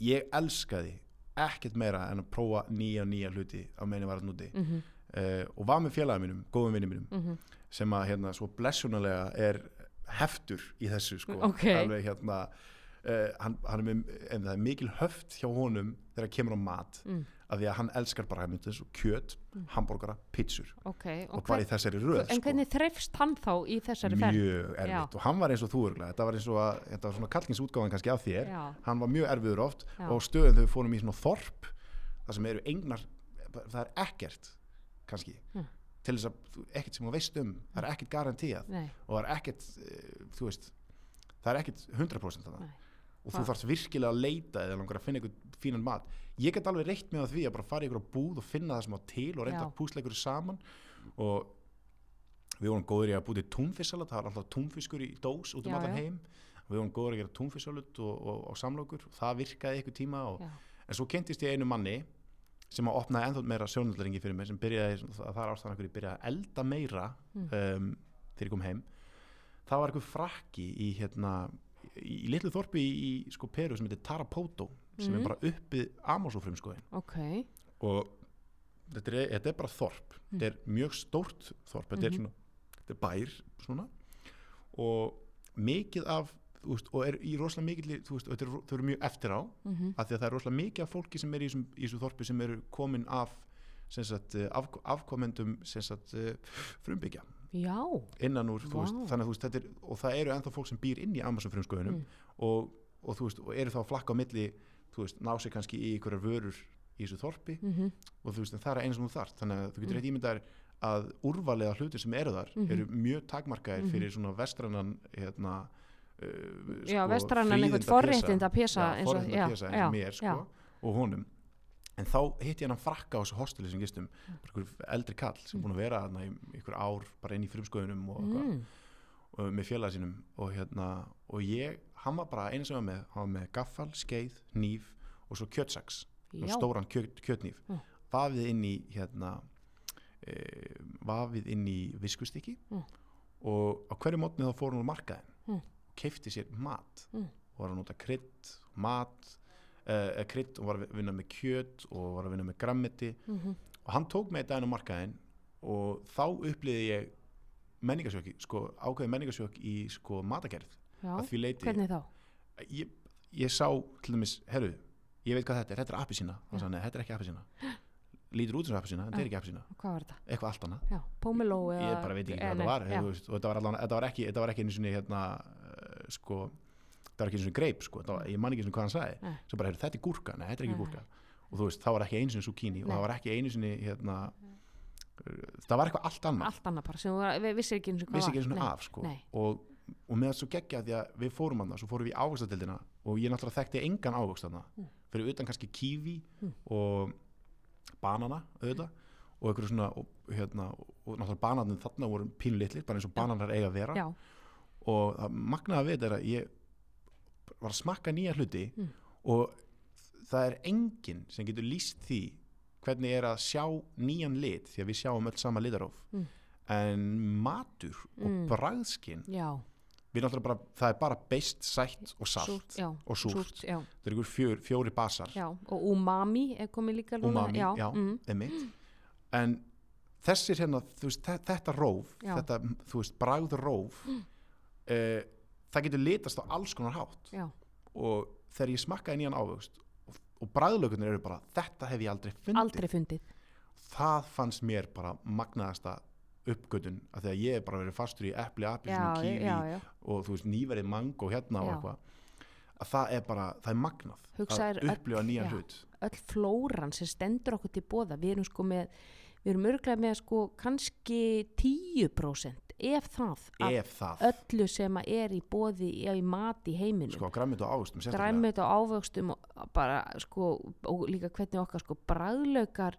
ég elskaði ekkert meira en að prófa nýja nýja hluti á meðan ég var að núti mm uh, og var með félagum mínum, góðum vinnum mínum -hmm. sem að hérna svo blessunalega er heftur í þessu sko Ok. alveg hérna uh, hann, hann er með, en það er mikil höft hjá honum þegar kemur á mat Mm. af því að hann elskar bara þessu kjöt, hambúrgara, pizzur ok, og og bara í þessari röð en sko. hvernig þreifst hann þá í þessari ferð? mjög erfitt og hann var eins og þú örgulega þetta var eins og að, þetta var svona kallkinsútgáðan kannski af þér Já, hann var mjög erfiður oft Já. og stöðum við fórum í svona þorp það sem eru engnar það er ekkert kannski Já. til þess að ekkert sem þú veist um það er ekkert garantíað nei, og það er ekkert eh, þú veist, það er ekkert 100% þarna Nei. og þú þarfst virkilega að leita eða langar að finna einhvern fínan mat. Ég get alveg reitt með því að bara fara í ykkur búð og finna það sem á til og reynda að púsla ykkur saman. Og við vorum góður í að búti túnfisalat það var alltaf túnfiskur í dós út um allan heim. Við vorum góður að gera túnfisalut og, og, og samlokur. Það virkaði ykkur tíma og, en svo kynntist ég einu manni sem að opnaði ennþá meira sjónaldaringi fyrir mig sem byrjaði, það er ástæðan hverju ég byrjaði að elda meira Mm. um, þegar ég kom heim. Það var eitthvað frakki í hérna í, í litlu þorpi í, í sko Peru sem heitir Tarapoto sem Mhm. er bara uppið Amazofrumskoðin ok, og þetta er, þetta er bara þorp. Mm. þetta er mjög stórt þorp. Þetta er Mhm. svona, þetta er bær svona. Og mikið af veist, og er í rosalega mikið þú veist, er, þau eru mjög eftir á mm af því að það er rosalega mikið af fólki sem er í þessum þorpi sem eru komin af sagt, eh, af, afkomendum sagt, eh, frumbyggja. Já, innan úr, veist, þannig er, og það eru ennþá fólk sem býr inn í Amazon frumskoðunum Mm. og, og og eru þá flakka á milli þú veist, ná sig kannski í einhverjar vörur í þessu þorpi mm og þú veist, það er eins og þú þarft þannig að þú getur Mm. eitt ímyndar að úrvalega hlutir sem eru þar Mhm. eru mjög takmarkaðir Mhm. fyrir svona vestrannan hérna, uh, Já, vestrænan einhvern forréttinda pésa já, eins og- já, eins já, og mér sko, já. og honum en þá hitti ég hann frakka á þessu hosteli sem gistum einhver eldri kall sem búin að vera þarna í einhver ár bara inn í frumskoðunum og, mm. Mm, og með félaga sínum og hérna og ég, hann var bara sem var með hann var með gaffal, skeið, hníf og svo kjötsaks, já, stóran kjöt, kjötnýf Mm. vafið inn í hérna e, vafið inn í viskustykki Mm. og á hverju mótni þá fór hún á markaðin Mm. og keifti sér mat Mm. og var að nota krydd, mat uh, krydd og var að vinna með kjöt og var að vinna með grammeti mhm, og hann tók með þetta inn á markaðin og þá uppliði ég menningarsjóki, sko, ákveði menningarsjök í sko matagerð að því leiti hvernig þá? ég, ég sá til dæmis, herru ég veit hvað þetta er, þetta er og þannig, þetta er ekki appisína lítur út sem appisína, en þetta er ekki var þetta? eitthvað allt annað, ég bara veit ekki eh, hvað þetta var og þetta var, allan, þetta var ekki þetta var ekki einu sinni hérna uh, sko, þetta var ekki einu sinni greip sko, var, ég man ekki einu sinni hvað hann sagði. Svo bara, þetta er gúrka, nei, þetta er ekki gúrka. Og þú veist, það var ekki einu sinni zucchini og það var ekki einu sinni hérna það var eitthvað allt annað Allt annað bara var- við vissir ekki eins og hvað vissi ekki sinni Nei, af sko. og, og með það svo geggja því að við fórum hann svo fórum við í ávaxtadeildina og ég náttúrulega þekkti engan ávöxt þarna Mm. fyrir utan kannski kífi Mm. og banana auðvitað og einhverju svona og, hérna, og, og náttúrulega bananin þarna voru pínlitlir bara eins og bananar eiga að vera Já, og það magnaða við þetta er að ég var að smakka nýja hluti Mm. og það er enginn sem getur líst því hvernig er að sjá nýjan lit því að við sjáum öll sama litaróf Mm. en matur og Mm. bragðskinn já, við náttúrulega bara, það er bara beist, sætt og salt súrt, já, og súrt, súrt, það er ykkur fjör, fjóri basar. Já, og umami er komið líka núna, umami, já, já, mm, einmitt. En þessir hérna, veist, þe- þetta róf þetta, þú veist, bragð róf mm. það getur litast á alls konar hátt. Já, og þegar ég smakkaði nýjan ávöxt og, og bragðlökunir eru bara, þetta hef ég aldrei fundið. Aldrei fundið. Það fannst mér bara magnaðasta uppgötun að því að ég hef bara verið fastur í epli, appi, já, og þú veist nýverið mango hérna og Já. eitthvað. Að það er bara, það er magnað. Hugsaðir að upplifa nýjan hlut. öll flóran sem stendur okkur til bóða við erum sko með við erum örglega með sko kannski 10% ef það ef það, öllu sem er í bóði í, í mat í heiminum. Sko græmið og ávöxtum græmið og ávöxtum og bara sko og líka hvernig okkar sko bræðlaukar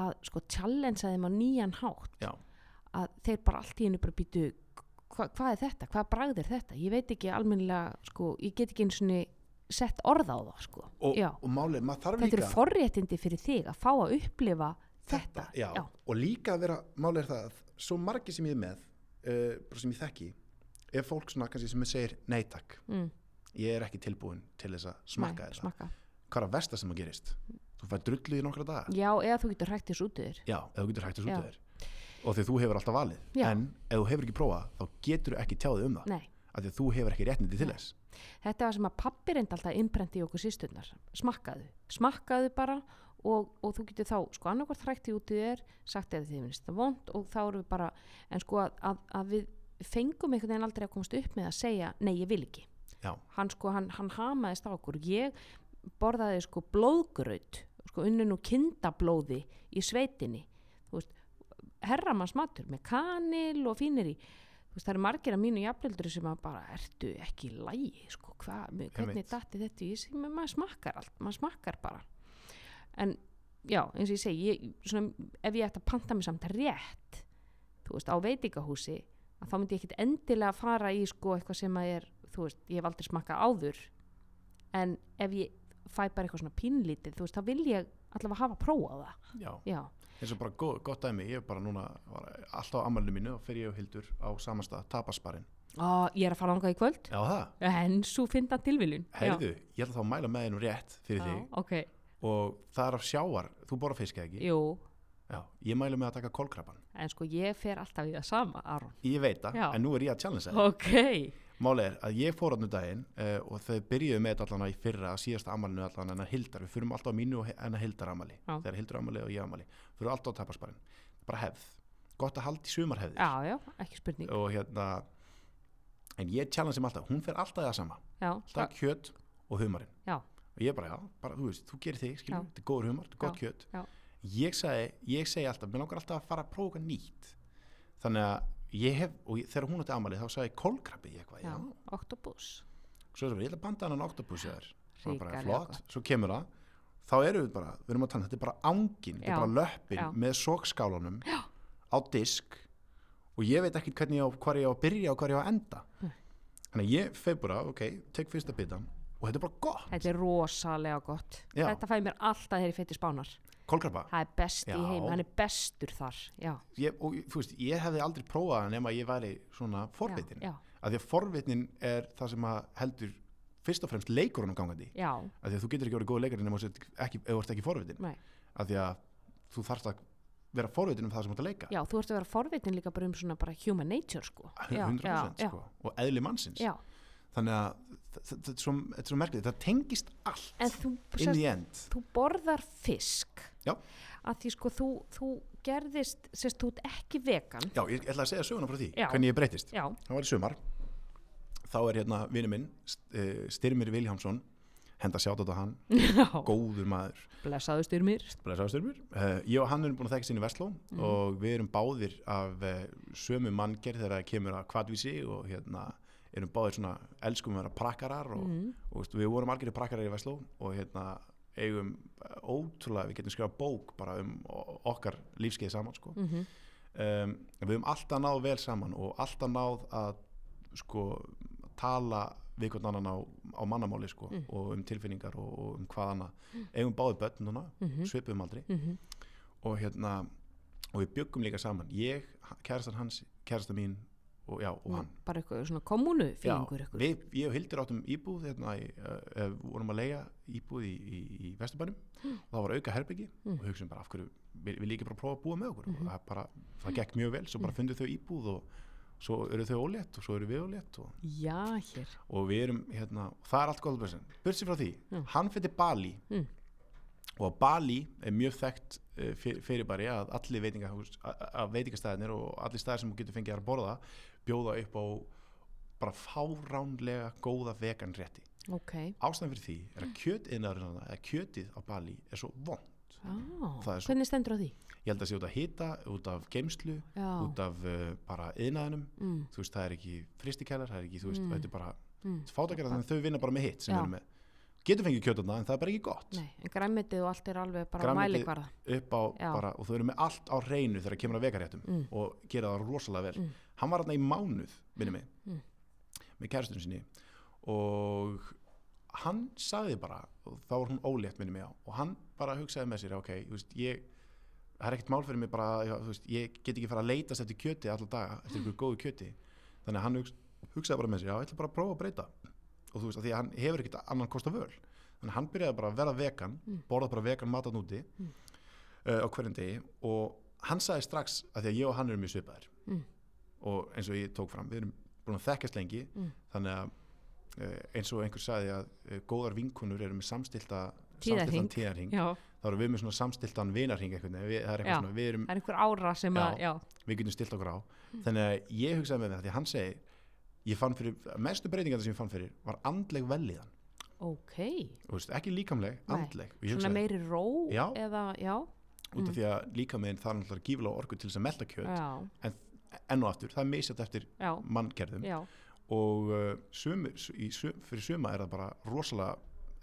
að sko challengea þeim á nýjan hátt. Já. að þeir bara allt í hennu bara býtu hva, hvað er þetta, hvað bragð er þetta? Ég veit ekki almennilega sko ég get ekki eins og sett orða á það sko. Og, og málið, maður þarf þetta líka eru forréttindi fyrir þig að fá að upplifa þetta, já, já, og líka að vera, málið er það að svo margir sem ég er með uh, sem ég þekki er fólk svona kannski sem segir nei takk, Mm, ég er ekki tilbúin til þess að smakka nei, þetta. smakka. hvað er að versta sem að gerist? Þú fær drullu í nokkra daga. Já, eða þú getur hrækt þess út þér. Já, ef þú getur hægt þessu út þér. Og því þú hefur alltaf valið. Já. en ef þú hefur ekki prófað þá getur þú ekki tjáðið um það. Nei, af því að þú hefur ekki réttindi til þess. Þetta var sem að pappi reyndi alltaf imprenti í okkur sýsturnar smakkaðu, smakkaðu bara og, og þú getur þá sko annarkvort hrækt í út í þér sagt eða þið finnst það vond og þá erum við bara en sko að, að, að við fengum einhvern veginn aldrei að komast upp með að segja nei ég vil ekki. Já, hann sko, hann, hann hamaðist á okkur. Ég borðaði sko blóðgraut sko unnun og kindablóði í sveitinni. Herramanns matur með kanil og fínir í. Veist, það eru margir af mínu jafnveldur sem að bara ertu ekki lægi sko, hva, hvernig datti þetta í? Sig maður smakkar allt, maður smakkar bara en já, eins og ég segi ég, svona, ef ég ætti að panta mig samt rétt þú veist, á veitingahúsi að þá myndi ég ekkit endilega fara í sko eitthvað sem að er, þú veist, ég hef aldrei smakkað áður. En ef ég fæ bara eitthvað svona pínlítið, þú veist, þá vil ég allavega hafa prófað það, já, já. Eins og bara gott, gott dæmi ég er bara núna, var alltaf á ammælinu mínu og fer ég og Hildur á samastað tapasbarinn Ó, ég er að fara langað í kvöld. Já en svo finna tilviljun. Heyrðu, ég ætla þá að mæla með einum rétt fyrir já, þig. ok, og það er af sjávar, þú borða fisk eða ekki? Jú. Já, ég mæla með að taka kolkraban en sko ég fer alltaf í það sama, Aron. Ég veit það, en nú er ég að challenge það. Ok, Máli er að ég fór áttu daginn uh, og þau byrjuðu með þetta allan í fyrra að síðasta amalinu allan en að hildar. Við fyrum alltaf á mínu og en að hildar amali Já. þegar hildar amali og ég amali fyrir alltaf á tapasparinn, bara hefð. Gott að halda í sumarhefðir. Já, já, ekki spurning. Og hérna en ég challenge sem alltaf, hún fer alltaf í það sama. Já, alltaf kjöt og humarinn. Já. Og ég bara, já, bara, þú veist, þú gerir þig skilur, þetta er góður humar, þetta er gott kjöt. já. ég segi, ég segi alltaf, mér langar alltaf að fara að prófa nýtt. Þannig að ég hef, og ég, þegar hún átti amalið þá sagði kólkrabbi ég eitthvað, já, já, oktopus svo er það, ég ætla að banda hann oktopus ég er, það var bara flott. svo kemur það, þá erum við bara við erum að tala, þetta er bara ángin, þetta er bara löppin já. með sókskálanum á disk. Og ég veit ekki hvernig ég á, hvar ég á að byrja og hvar ég á að enda. Þannig að ég feg bara, ok, tek fyrsta bitan og þetta er bara gott, þetta er rosalega gott. Já. þetta fæði mér alltaf þegar ég fætti spánar. Kólkrabba það er best í Já. heim, hann er bestur þar já, ég, og þú veist, ég hefði aldrei prófað það nema ég væri svona forvitin já, að því að forvitnin er það sem að heldur fyrst og fremst leikurunum gangandi. Já, að því að þú getur ekki orðið góð leikari nema þú sért ekki, ef þú ert ekki forvitin nei. Að því að þú þarfst að vera forvitin um það sem þú ert að leika. Já, þú ert að vera forvitin líka bara um svona bara human nature sko. Já, 100% já, sko, og eðli mannsins. Já, þannig að þetta er svo, þetta svo merkilegt það tengist allt en þú, end þú borðar fisk Já. að því sko þú, þú gerðist, sérst, þú ert ekki vegan já, ég ætla að segja söguna frá því Já. hvernig ég breytist það var í sumar þá er hérna vinnu minn eh, Styrmir Viljámsson henda sjátt á hann, já. góður maður blessaðu styrmir Blessaður Styrmir. Uh, ég og hann erum búin að þekka sinni í Vestló Mhm. og við erum báðir af uh, sömu manngerð þegar það kemur að kvadvísi og hérna erum báðir svona elskum að vera prakkarar og, mm. og veist, við vorum algjörði prakkarar í Vestló og hérna eigum ótrúlega, við getum skrifað bók bara um okkar lífskeið saman sko. Mm -hmm. um, við höfum alltaf náð vel saman og alltaf náð að sko tala við hvern annan á, á mannamáli sko Mm. og um tilfinningar og, og um hvað annað eigum báðir börn núna, Mhm. svipuðum aldrei Mm og hérna og við byggum líka saman ég, kærastan hans, kærastan mín og já, og hann bara eitthvað svona kommunu fílingur ég og Hildur áttum íbúð hérna, í, uh, vorum að leia íbúð í, í, í Vesturbænum og það var auka herbyggi Mm. og hugsaum bara af hverju við, við líka bara prófa að búa með okkur Mhm. og það, bara, það gekk mjög vel, svo bara fundu þau íbúð og svo eru þau ólétt og svo eru við ólétt og, já, og við erum hérna, og það er allt góð börsin frá því, Já. hann fyrir Bali Mm. og Bali er mjög þekkt fyr, fyrirbæri að allir veitingastæðinir og allir stæðir sem þú getur fengið að borða bjóða upp á bara fáránlega góða vegan rétti. Ok, ástæðan fyrir því er að kjötiðnaðurinn eða kjötið á Bali er svo vond. Það er svo- hvernig stendur á því? Ég held að sé út af hita, út af geimslu já, út af uh, bara yðnaðinum mm, þú veist það er ekki fristikælar það er ekki, þú veist, Mm. þetta er bara mm. fátakælar þannig að þau vinna bara með hitt sem við erum með getur fengið kjötana en það er bara ekki gott nei, en græmitið og allt er alveg bara Já. bara og þau eru með allt á reynu þegar kemur að vekaréttum Mm. og gera það rosalega vel Mm. hann var þarna í mánuð minni mig Mm. með kæristunum sinni og hann sagði bara þá var hún ólétt minni mig á og hann bara hugsaði með sér ok, veist, ég það er ekkert mál fyrir mig bara já, veist, ég get ekki fara að leitast eftir kjöti alla daga eftir ykkur góðu kjöti þannig að hann hugsa, hugsaði bara með sér já, ég ætla bara að prófa að breyta og þú veist, að því að hann hefur ekkert annan kost á völ. Þannig að hann byrjaði bara að vera vegan Mm. borða bara vegan mat að núti Mm. uh, á hverjum degi. Og hann sagði strax að því að ég og hann erum mjög svipaðir. Mm. og eins og ég tók fram við erum búin að þekkjast lengi Mm. þannig að uh, eins og einhver sagði að uh, góðar vinkunur eru með samstilta samstiltan tíðarhing já, þá erum við með svona samstiltan vinarhing við, það er Já. eitthvað svona, erum, er einhver ára sem að, já, við getum stilt okkur á. Þannig að ég hugsaði með það því að hann segi ég fann fyrir, mestu breytingar sem ég fann fyrir var andleg velliðan ok. Veist, ekki líkamleg, Nei. andleg. Og ég svona hugsaði, meiri ró Já. eða, já, út af því að líkamegin það er náttúrulega gífilega orku til þess að melta kjöt. Já, enn og aftur, það er misjætt eftir já, manngerðum já. Og uh, sumir, su- í, sum, fyrir suma er það bara rosalega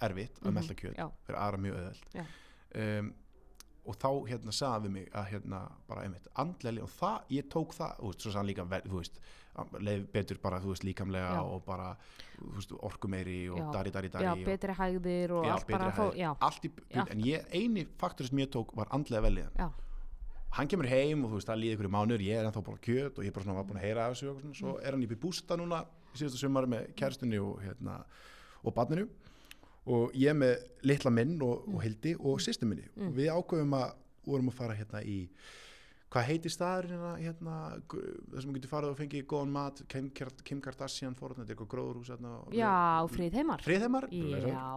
erfitt að Mhm, melta kjöt. Já. fyrir aðra mjög öðveld um, og þá hérna sagði við mig að hérna bara einmitt andlega og það, ég tók það veist, svo sann líka, þú veist leið betur bara, þú veist, líkamlega Já. og bara, veist, orku meiri og Já. dari, dari, dari já, og, betri hægðir og já, allt bara hæð, já, allt í, en ég, eini faktor sem ég tók var andlega velliðan já, hann kemur heim og þú veist, það líði ykkur í mánur ég er ennþá bara kjöt og ég bara svona var búin að heyra af þessu og svona, svo er hann í bústa núna í síðasta sumar með kærstunni og hérna og barninu og ég með litla minn og, og hildi og sýstu minni. Mm. og við ákveðum að vorum að fara hérna í hvað heitir staðurinn hérna, hérna þar sem þú getur farið og fengið góðan mat Kim, Kar- Kim Kardashian fór hérna, þetta eitthvað gróðurhús hérna, já, fríðheimar Friðheimar? Já,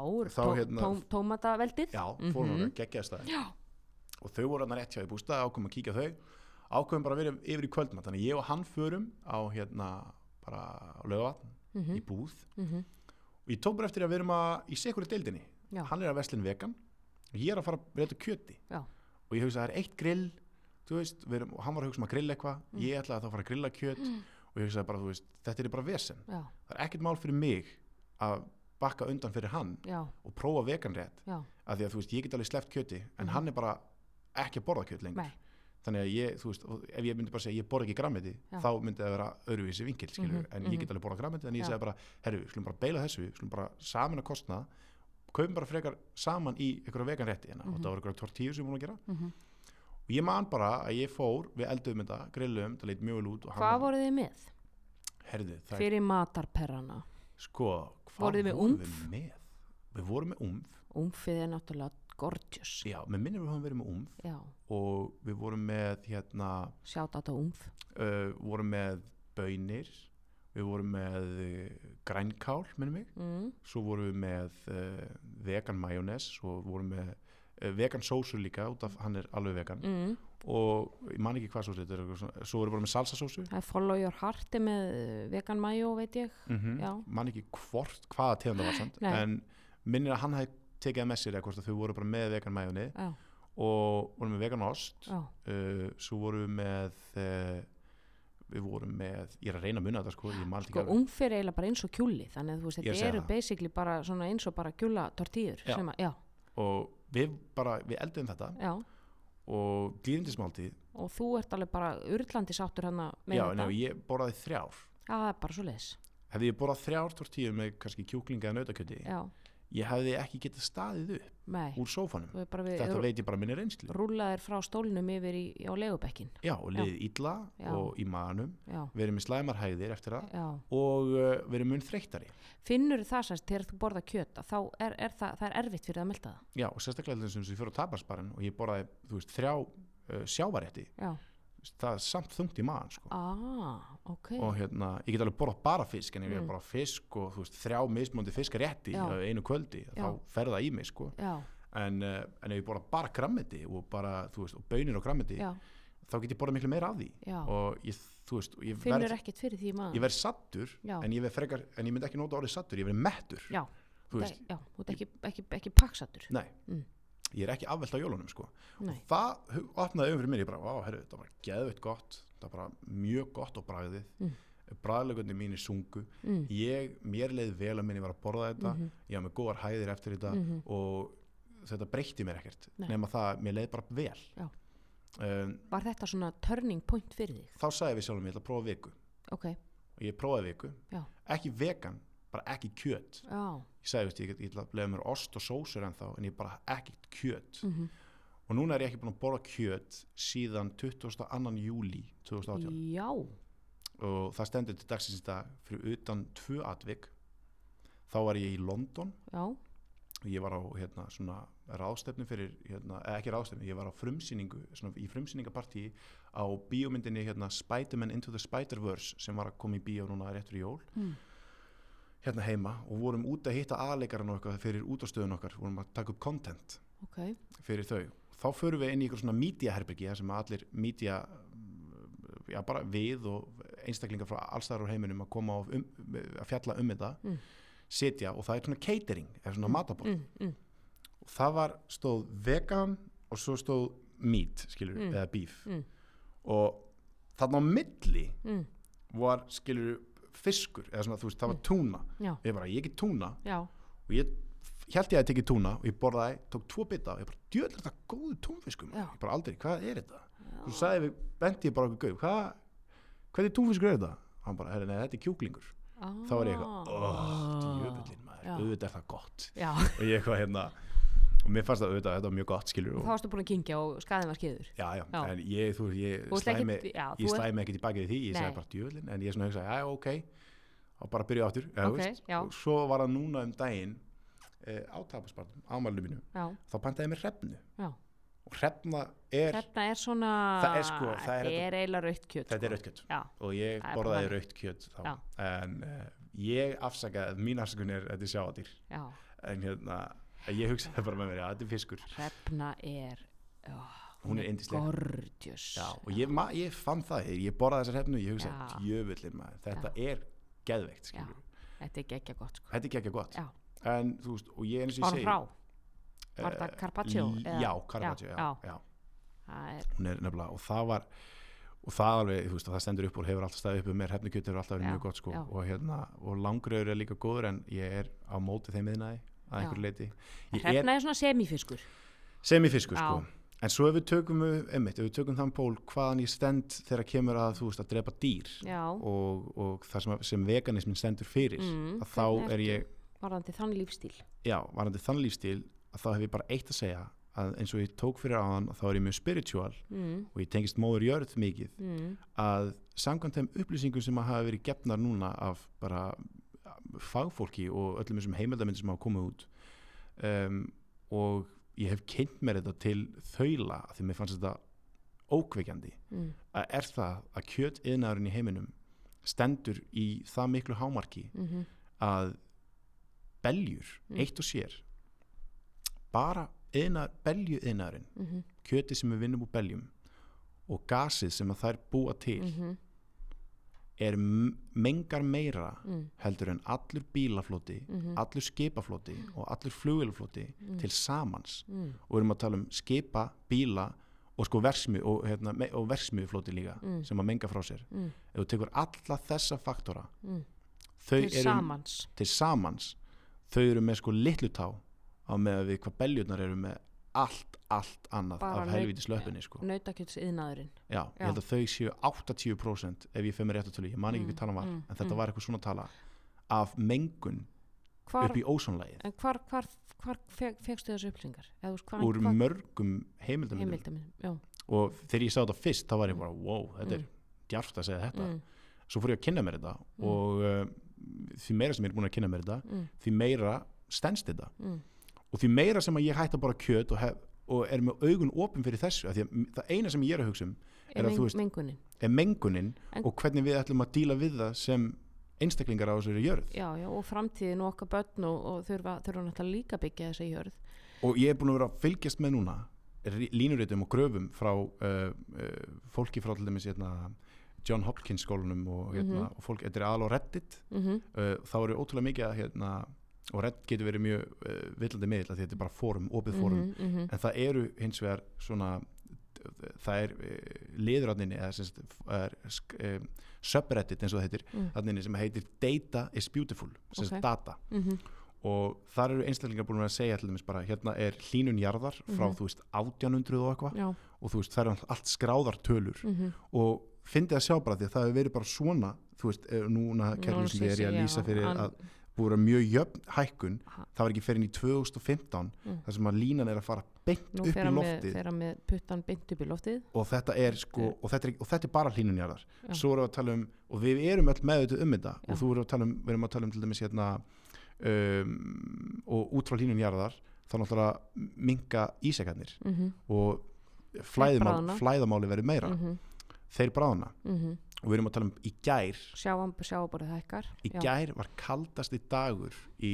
hérna- tó, tómataveldið. Já, fórum Mhm. mm geggjaði staði Já. og þau voru hann rétt hjá í bústa ákveðum að kíkja á þau. Ákveðum bara að vera yfir í kvöldmatt þannig að ég og hann förum á hérna bara á lögavatn Mhm, í búð. Mhm, og ég tók bara eftir að við erum að í sekuri deildinni já, hann er að veslin vegan og ég er að fara að breyta kjöti. Já. og ég hugsa að það er eitt grill veist, erum, og hann var að hugsa um að grilla eitthvað Mm. ég ætlaði að þá fara að grilla kjöt og ég hugsaði bara, veist, þetta er bara vesen. Já, það er ekkert mál fyrir mig að bakka undan fyrir hann og prófa veganrétt já, af því að veist, ég get alveg sleppt kjöti en Mhm. hann er bara ekki að borða kjöt lengur. Nei, þannig að ég, þú veist, ef ég myndi bara segja ég borða ekki grammeti, þá myndi það vera öðruvísi vinkil, skilur, Mhm, en mhm. ég get alveg borða grammeti en ég segi bara, herru, skulum bara beila þessu skulum bara samin að kostna kaupum bara frekar saman í einhverja vegan rétti hérna, og Mhm. það voru einhverja tortíu sem ég búin að gera. Mhm. og ég man bara að ég fór, við þetta grillum, það leit mjög vel út og hann hvað voruð þið með? Herðu, það er, fyrir matarperrana. Sko, hvað Voruð þið vorum við með? Við vorum með umf, umfið er náttúrulega gorgeous já, með minnum við höfum verið með umf já, og við vorum með hérna sjátt á þetta umf uh, vorum með bönir við vorum með uh, grænkál minnum mig, mm. svo vorum við með uh, vegan majónes svo vorum við með vegan sósu líka út af hann er alveg vegan Mm. og ég man ekki hvað sósu þetta er svo vorum við bara með salsa sósu það follow your heart er með vegan mayo veit ég mm Já. man ekki hvort hvaða tegunda var samt Nei. en minnir að hann hefði tekið það með sér eða hvort að þau voru bara með vegan majóni já, og vorum með vegan ost. Já, uh, svo vorum við með uh, við vorum með, ég er að reyna að munna þetta sko, ég man ekki sko alveg. umfið er eiginlega bara eins og kjúli þannig að þú veist, að þetta eru basically bara eins og bara kjúla Já. að, já, og við bara, við eldum þetta já. og glýrindismáltíð og þú ert alveg bara urlandi sáttur hann með já, þetta? ná, ég borðaði þrjár. Já, það er bara svo leis hefði ég borðað þrjár tortíu með kannski kjúklinga eða nautakjöti já, ég hefði ekki getað staðið upp nei, úr sófanum. Þetta veit ég bara minni reynslu. rúlaðir frá stólnum yfir í, á legubekkin já, og liðið illa Já. og í manum. Já, verið með slæmarhæðir eftir það. Og uh, verið mun þreyttari. Finnur það sérst þegar þú borða kjöta þá er, er það, það er erfitt fyrir að melda það? Já, og sérstaklega þessum sem fyrir á tabarsbarinn og ég borðaði, þú veist, þrjá uh, sjávarétti já, það er samt þungt í maðan sko. ah, ok og hérna, ég get alveg borðað bara fisk en ég Mm. er bara fisk og veist, þrjá mismóndi fiskarétti Já. á einu kvöldi Já. þá fer það í mig sko. en, uh, en ef ég borða bara grammeti og bara, þú veist, og bönir og grammeti já, þá get ég borðað miklu meira af því já og ég, þú veist, ég finnur verð ekkert fyrir því ég maður verð sattur en ég, frekar, en ég myndi ekki nota orðið sattur, ég verð mettur já, þú veist, já, þú ert ekki, ekki, ekki paksatur nei Mm. Ég er ekki afvelt á jólunum sko. nei, það hu- opnaði um fyrir mér, ég bara, vá, herru, það var geðveitt gott það var bara mjög gott á bragðið Mm. mm. bræðlegundi mínir sungu mm. ég, mér leið vel að minni var að borða þetta Mhm. ég var með góðar hæðir eftir þetta Mhm. og þetta breytti mér ekkert Nei. nema það, mér leið bara vel um, var þetta svona turning point fyrir þig þá sagði við sjálfum ég ætla að prófa viku ok, og ég prófaði viku, Já. ekki vegan bara ekki kjöt. Já. Ég sagði, veist, ég, ég að leiða mér ost og sósur en þá en ég bara ekki kjöt. Mm og núna er ég ekki búin að borða kjöt síðan 22. júli 2018 já, og það stendur til dagsins dag fyrir utan tvö atvik. Þá var ég í London. Já, og ég var á hérna, svona ráðstefnu fyrir, hérna, ekki ráðstefnu, ég var á frumsýningu, svona í frumsýningapartí á bíómyndinni hérna, Spider-Man Into the Spider-Verse sem var að koma í bíó núna rétt fyrir jól. Mm. Hérna heima og vorum út að hitta aðleikaran okkar fyrir útastöðun okkar, vorum að taka upp content ok fyrir þau. Þá förum við inn í eitthvað svona mídiaherbergi sem allir mídia já bara við og einstaklingar frá allstæðar á heiminum að koma og um, að fjalla um þetta Mm. sitja og það er svona catering eða svona matabóð mm, mm, og það var stóð vegan og svo stóð meat skilur Mm. eða beef Mm. og þarna á milli mm, var skilur fiskur eða svona þú veist það var túna. Já, ég bara ég get túna. Já, og ég held ég að tekið túna og ég borðaði, tók tvo bita og ég bara, djöðlega þetta góðu túnfiskum Já. ég bara aldrei, hvað er þetta? já. Svo sagði við, benti ég bara okkur gauð hvað, hvernig túnfiskur er þetta? hann bara, herri, nei, þetta er kjúklingur. Ah, þá var ég eitthvað, oh, djöfullin maður. Já. auðvitað er það gott. Og ég eitthvað hérna og mér fannst það auðvitað, þetta var mjög gott skilur og þá varstu búin að kingja og skaðin var skiður já, já, Já. en ég, þú, ég slæmi já, ég slæmi ekkert í bakið því, ég Nei. sagði bara djöfullin en ég svona hugsaði, já, ok og bara byrja áttur eða, Ok, þú veist, já. og svo var það núna um daginn e, á tapaspartum, ámælinu mínu já, þá pantaði mér hrefnu já og hrefna er, Hrefna er svona Það er sko, það er er eiginlega rautt kjöt þetta er sko. rautt kjöt já, og ég borðaði þannig. rautt kjöt þá. Já. en uh, ég afsakaði, mín afsakun er þetta er sjáadýr já, en hérna, ég hugsaði bara með mér, já, þetta er fiskur hrefna er já, Hún er já, og ég, ma, ég fann það, ég borðaði þessar hrefnu ég hugsaði, Já. djöfullin maður, þetta er geðveikt, þetta er geggja gott sko. þetta er ekki gott Já. en veist, og ég eins og ég segi frá, Var þetta eh, carpaccio, já, carpaccio, Já, já, já. já. er, hún er nefnilega og það var og það alveg, þú veist, það stendur upp og hefur alltaf staðið upp um mér, hefnukjöt hefur alltaf verið Já, mjög gott sko já. og hérna, og langröður er líka góður en ég er á móti þeim miðnaði að Já. einhverju leiti hrefna er svona semifiskur. Semifiskur sko. En svo ef við tökum, einmitt, ef við tökum þann pól hvaðan ég stend þegar kemur að þú veist að drepa dýr já, og, og það sem, sem veganismin stendur fyrir Mm, að þá er ég varðandi þann lífstíl? Já, varandi þann lífstíl að þá hef ég bara eitt að segja að eins og ég tók fyrir áðan þá er ég mjög spiritual mm, og ég tengist móður jörð mikið mm, að samkvæmt þeim upplýsingum sem að hafa verið gefnar núna af bara fagfólki og öllum þessum heimildamindir sem hafa komið út. Um, og ég hef kynnt mér þetta til þaula því mér fannst þetta ókveikjandi. Mm, að er það að kjöt yðnaðurinn í heiminum stendur í það miklu hámarki mm, að beljur, Mm. eitt og sér bara yðnaður, belju yðnaðurinn mm, kjöti sem við vinnum úr beljum og gasið sem að þær búa til mm, er mengar meira mm, heldur en allur bílafloti Mhm. allur skipafloti og allur flugilfloti Mm. til samans mm, og við erum að tala um skipa, bíla og sko versmið og, hérna, og versmiðfloti líka Mm. sem að menga frá sér mm, ef þú tekur alla þessa faktora mm. til eru samans til samans þau eru með sko litlu tá á með við hvað beljurnar eru með allt, allt annað Bara af helviti slöpunni sko. nautakjöts yðnaðurinn Já, ég held að þau séu 80% ef ég með rétt að tölu, ég man ekki Mm, hvað tala var mm, en þetta mm. var eitthvað svona tala af mengun hvar, upp í ósónlægið en hvar, hvar, hvar feg, fegstu þessu upplýsingar? Úr mörgum heimildamindum heimildaminn já, og þegar ég sá þetta fyrst þá var ég bara, wow, þetta er Mm. djarft að segja þetta. Mm, svo fór ég að kynna mér þetta Mm. og uh, því meira sem ég er búin að kynna mér þetta því meira stendst þetta og því meira sem að ég hætta bara kjöt og, hef, og er með augun opin fyrir þessu að m- það eina sem ég er að hugsa um er að meng, veist- mengunin. er mengunin En- og hvernig við ætlum að díla við það sem einstaklingar á þessari jörð. Já, já, og framtíðin og okkar börn og, og þurfa, þurfa náttúrulega líka að byggja þessa jörð. Og ég er búin að vera að fylgjast með núna línuritum og gröfum frá uh, uh, fólki frá til dæmis hérna, John Hopkins skólanum og, hérna, Mhm. og fólk, þetta er alveg Reddit. Mm -hmm, uh, þá eru ótrúlega mikið að hérna, og Reddit getur verið mjög uh, villandi af því þetta er bara fórum, opið fórum mm -hmm, en það eru hins vegar svona það er uh, eða sem sagt, er, uh, subreddit eins og það heitir mm, þarna sem heitir Data is Beautiful sem sagt Ok. data. Mm og þar eru einstaklingar búin að segja bara hérna er hlínun jarðar frá Mhm. þú veist 1800 og eitthvað. Og þú veist það eru allt skráðartölur mm og fyndið að sjá bara því að það hefur verið bara svona þú veist eh, núna kærlega sem ég er ég að lýsa fyrir að búið að mjög jöfn hækkun Ha. það var ekki fyrir í 2015 Mm. þar sem að línan er að fara beint upp í loftið upp í loftið og þetta er sko Eh. og þetta er, og þetta er bara hlínunjarðar Já. svo erum við að tala um og við erum öll meðutuð um þetta Já. og þú erum að tala um, við erum að tala um til dæmis hérna um, og út frá hlínunjarðar þá náttúrulega minga ísekarnir mm -hmm, og flæðamáli verður meira mm -hmm, þeir bráðna mm og við erum að tala um í gær. Sjáum, sjáaborðið hækkar í gær var kaldasti dagur í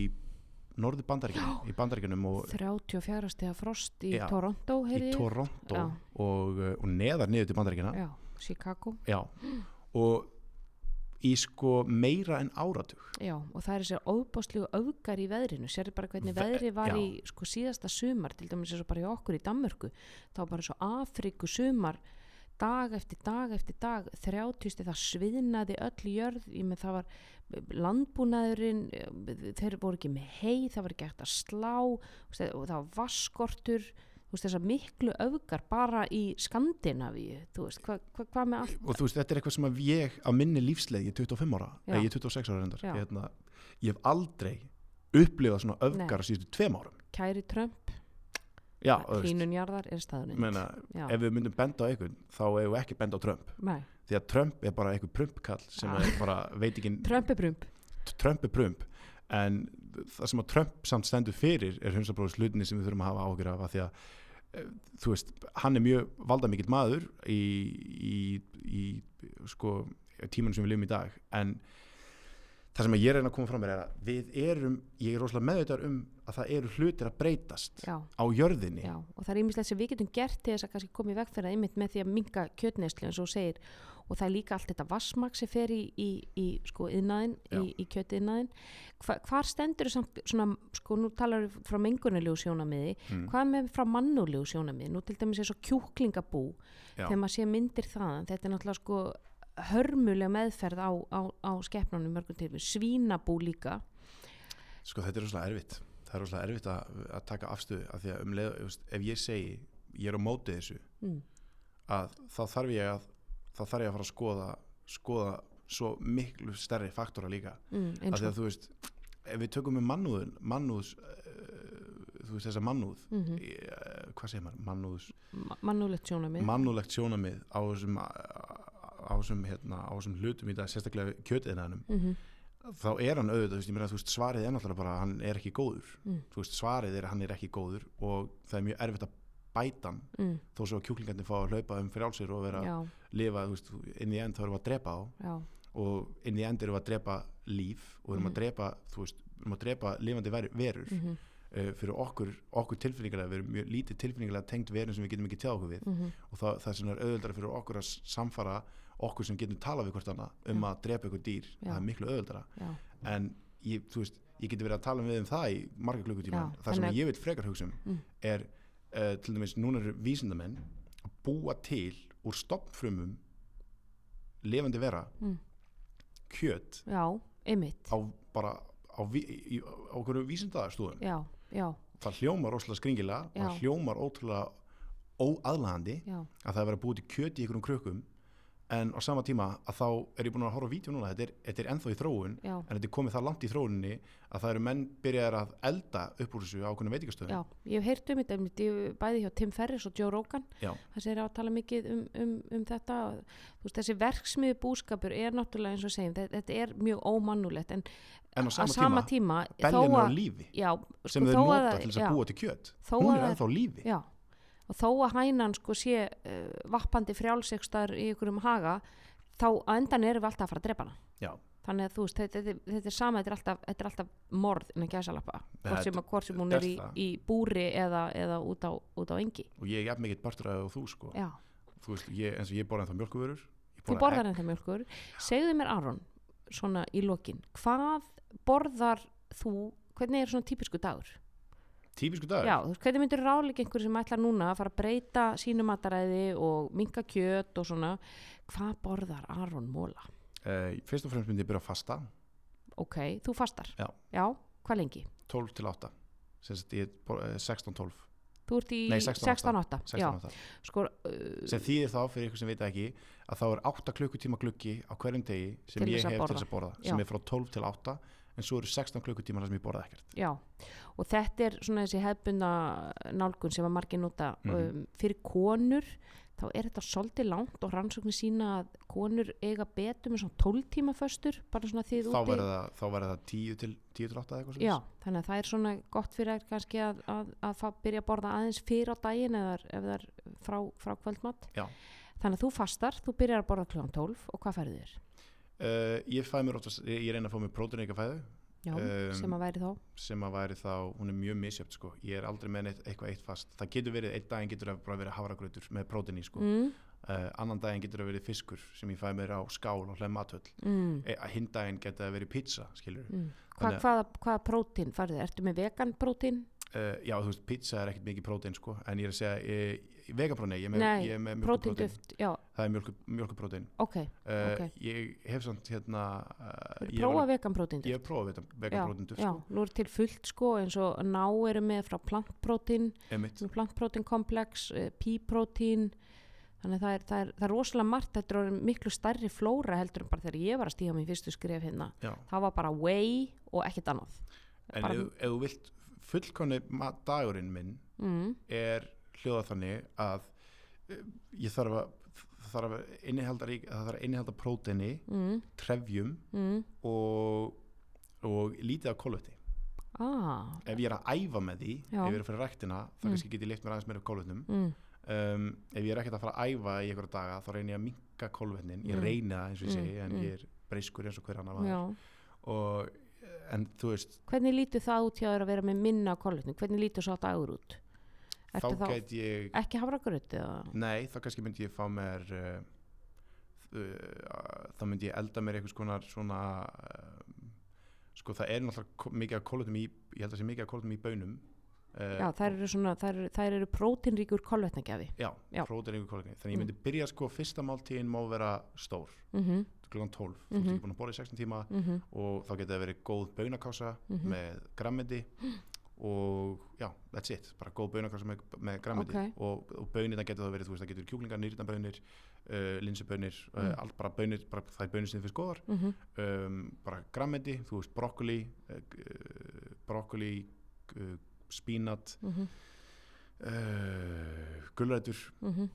í bandaríkjunum og 34 stiga frost í Já. Toronto í. Toronto og, uh, og neðar niður til bandaríkjuna já, Chicago. Já, og í sko meira en áratug. Já, og það er þessi óbáslegu öfgar í veðrinu. Sérðu bara hvernig Ve- veðri var já. í sko síðasta sumar til dæmis eins og bara í okkur í Danmörku þá bara svo Afriku sumar dag eftir dag eftir dag 30 það sviðnaði öll jörð með það var landbúnaðurinn þeir voru ekki með hei það var ekki hægt að slá og það var vaskortur þessar miklu öfgar bara í Skandinavíu hvað hva, hva með allt? Og þú veist, þetta er eitthvað sem ég á minni er 25 ára eða ég er 26 ára reyndar ég, hérna, ég hef aldrei upplifað svona öfgar síðustu tveim árum. Kæri Trump, hlínunjarðar er já, ef við myndum benda á einhvern þá hefur við ekki benda á Trump. Nei, því að Trump er bara einhver prumpkall sem Ah. er bara, veit ekki Trump er brump Trump er prump. En það sem að Trump samt stendur fyrir er hundsabróðis hlutinni sem við þurfum að hafa ágjur af að því að eh, þú veist, hann er mjög valdamikill maður í, í, í sko tímanum sem við lifum í dag. En það sem ég reyna að koma fram mér er að við erum, ég er rosalega meðvitað um að það eru hlutir að breytast já, á jörðinni já, og það er ímislegt sem við getum gert til þess að kannski koma í veg fyrir það einmitt með því að minga kjötneyslu eins og segir og það er líka allt þetta vassmag sem fer í, í, í sko yðnaðin, Já. í, í kjötiðnaðin Hva, hvar stendur samt svona, sko nú talar við frá mengunulegu sjónamiði Mm. hvað með frá mannulegu sjónamiði nú til dæmis er svo kjúklingabú Já. þegar maður sé myndir þaðan þetta er náttúrulega sko hörmulega meðferð á, á, á skeppnunum mörgum til svínabú líka. Sko þetta er rosalega erfitt. Það er rosalega erfitt að, að taka afstöðu af því að um leið, ef ég segi ég er á móti þessu mm. að þá þarf ég að þá þarf ég að fara að skoða skoða svo miklu stærri faktora líka. Mm, af því að þú veist ef við tökum með mannúðun mannúðs uh, þú veist þessa mannúð mm -hmm. hvað segir maður, mannúðs mannulegt sjónamið mannúðlegt sjónamið á þessum á þessum, hérna, hlutum í dag sérstaklega kjötiðnaðinum mm -hmm. þá er hann auðvitað, þú veist, þú veist, svarið er náttúrulega bara að hann er ekki góður Mm. veist, svarið er að hann er ekki góður og það er mjög erfitt að bæta hann mm, þó svo að kjúklingarnir fá að hlaupa um frjálsir og vera að já, lifa, þú veist, inn í end þá erum við að drepa á já, og inn í end erum við að drepa líf og erum Mhm. að drepa, þú veist, erum að drepa lifandi ver verur mm -hmm. Uh, fyrir okkur, okkur tilfinningarlega, við erum mjög lítið tilfinningarlega tengt verun sem við getum ekki tjáð okkur við Mm og það, það sem er auðvöldara fyrir okkur að samfara okkur sem getum talað við hvort annað um Já. að drepa ykkur dýr, Já. það er miklu auðvöldara já, en ég, veist, ég geti verið að tala við um það í marga klukkutíma það sem ég vil frekar hugsa um Mm. er uh, til dæmis, núna eru vísindamenn að búa til úr stopnfrumum lifandi vera Mm. kjöt á bara á, í, á okkur vísindastúðum já, já, það hljómar rosalega skringilega Já. það hljómar ótrúlega óaðlandi já, að það er að búa til kjöt í einhverjum krukkum en á sama tíma að þá er ég búin að horfa á vídeo núna, þetta er, þetta er ennþá í þróun já, en þetta er komið það langt í þróuninni að það eru menn byrjaðar að elda upp úr þessu ákveðnum veitingastöðum. Já ég hef heyrt um þetta ég- bæði hjá Tim Ferris og Joe Rogan það sér að tala mikið um, um, um þetta veist, þessi verksmiðu búskapur er náttúrulega eins og segjum, þetta, er mjög ómannulegt en en á á sama, sama tíma, tíma, þó beljun er á að lífi já, sem þau að nota það- til þess að já, búa til kjöt hún að er ennþá á lífi. Já, og þó að hænan sko sé uh, vappandi frjálsegstar í einhverjum haga, þá á endan erum við alltaf að fara að drepa hana. Já. Þannig að þú veist, þetta, þetta, þetta er sama, þetta er alltaf, þetta er alltaf morð innan gæsalappa, hvort sem, hvort sem hún er er í, í búri eða, eða út, á, út á engi. og ég er jafn af það og þú sko Já, þú veist, ég, eins og ég borða ennþá mjölkuvörur þú borða borðar ennþá mjölkur. Segðu mér Aron, svona í lokin, hvað borðar þú, hvernig er svona típisku dagur? Típisku dag Já, þú veist, hvernig myndir ráleika einhver sem ætlar núna að fara að breyta sínu mataræði og minka kjöt og svona, hvað borðar Aron Móla? uh, fyrst og fremst myndi ég byrja að fasta Ok, þú fastar? Já. hvað lengi? 12 til 8 sem sagt ég bor- eh, 16-12 Þú ert í Nei, 16:08. 16.8 Já, 16-8 sko, uh, sem þýðir þá fyrir ykkur sem veit ekki að þá er 8 klukkutíma gluggi á hverjum degi sem ég hef borða. til þess að borða Já. sem er frá 12 til 8 en svo eru 16 klukkutíma sem ég borða ekkert já, og þetta er svona þessi hefbunda nálgun sem að margir nota Mhm. um, fyrir konur þá er þetta svolítið langt og rannsóknir sína að konur eiga betur með svona 12 tíma föstur, bara svona þið þá úti það, þá verður það 10 til 10 til 8 eða eitthvað Já, þannig að það er svona gott fyrir kannski að, að, að fá, byrja að borða aðeins fyrir á daginn eða ef það er frá, frá kvöldmatt. Já. Þannig að þú fastar, þú byrjar að borða kljóðan 12 og hvað færðu þér? Uh, ég fæ mér oftast, ég, ég reyna að fá mér prótiníka fæðu Já, Um, sem að væri þá. sem að væri þá, hún er mjög misjöfn sko. ég er aldrei með neitt, eitthvað eitt fast það getur verið, einn daginn getur það bara verið havragrautur með prótiní sko. Mm, uh, annan daginn getur það verið fiskur sem ég fæ mér á skál og hlem matöll mm, e, hinn daginn getur það verið pizza skilur mm. Hva, hvaða, hvaða prótín þér? Ertu með vegan prótín? uh, já þú veist pizza er ekkert mikið prótein sko. en ég er að segja, e, vegapróni ég er með, mjölkuprótein já, það er mjölku, mjölkuprótein ok. uh, Ok. ég hef samt hérna uh, prófa var, vegan prótín ég hef prófað Já, vegaprótein duft já, sko. nú er til fullt sko eins og ná eru með frá plantprótín, Einmitt. plantprótínkomplex, uh, píprótín, þannig að það er, það, er, það er rosalega margt, þetta er miklu stærri flóra heldur en bara þegar ég var að stíga mín fyrstu skref hérna. Já. Það var bara whey og ekkert annað. en ef þú vilt fullkonni dagurinn minn Mm, er hljóða þannig að uh, ég þarf að þarf að innihalda, innihalda próteini, mm, trefjum mm. og, og lítið af kolvetni Ah, ef ég er að æfa með því, Já. ef ég er að fyrir ræktina þá Mm. kannski get ég leitt mér aðeins meira af kolvetnum mm, um, ef ég er ekkert að fara að æfa í einhverja daga þá reyni ég að minka kolvetnin ég Mm. reyni það eins og ég Mm, segi en ég er breyskur eins og hver annar og en þú veist, Hvernig lítur það út hjá þér að vera með minna á kolvetnum? Hvernig lítur svo dagur út? Ertu þá þá gæti ég ekki hafragröð eða? nei, þá kannski myndi ég fá mér uh, uh, þá myndi ég elda mér konar svona uh, sko það er náttúrulega mikið af kólutum í ég held að sé mikið af kólutum í bönum uh, Já, þær eru svona, þær, þær eru prótínríkur kolvetnagjafi. já, Já. yfir kólefni þannig Mm. ég myndi byrja sko fyrsta máltíðin má vera stór Mm klukkan 12, þú Mhm. ert ekki búin að borða í 16 tíma -hmm. og þá getur það verið góð baunakása Mhm. með grammeti og já, that's it bara góð baunakása með, með grammeti Ok. og, og bönir það getur það verið, þú veist, það getur kjúklingar, nýrnabönir uh, linsubönir, Mm. uh, allt bara bönir bara, það er bönir sem þið finnst góðar Mm um, bara grammeti, þú veist, brokkoli uh, uh, brokkoli uh, spínat -hmm. uh, gulrætur Mm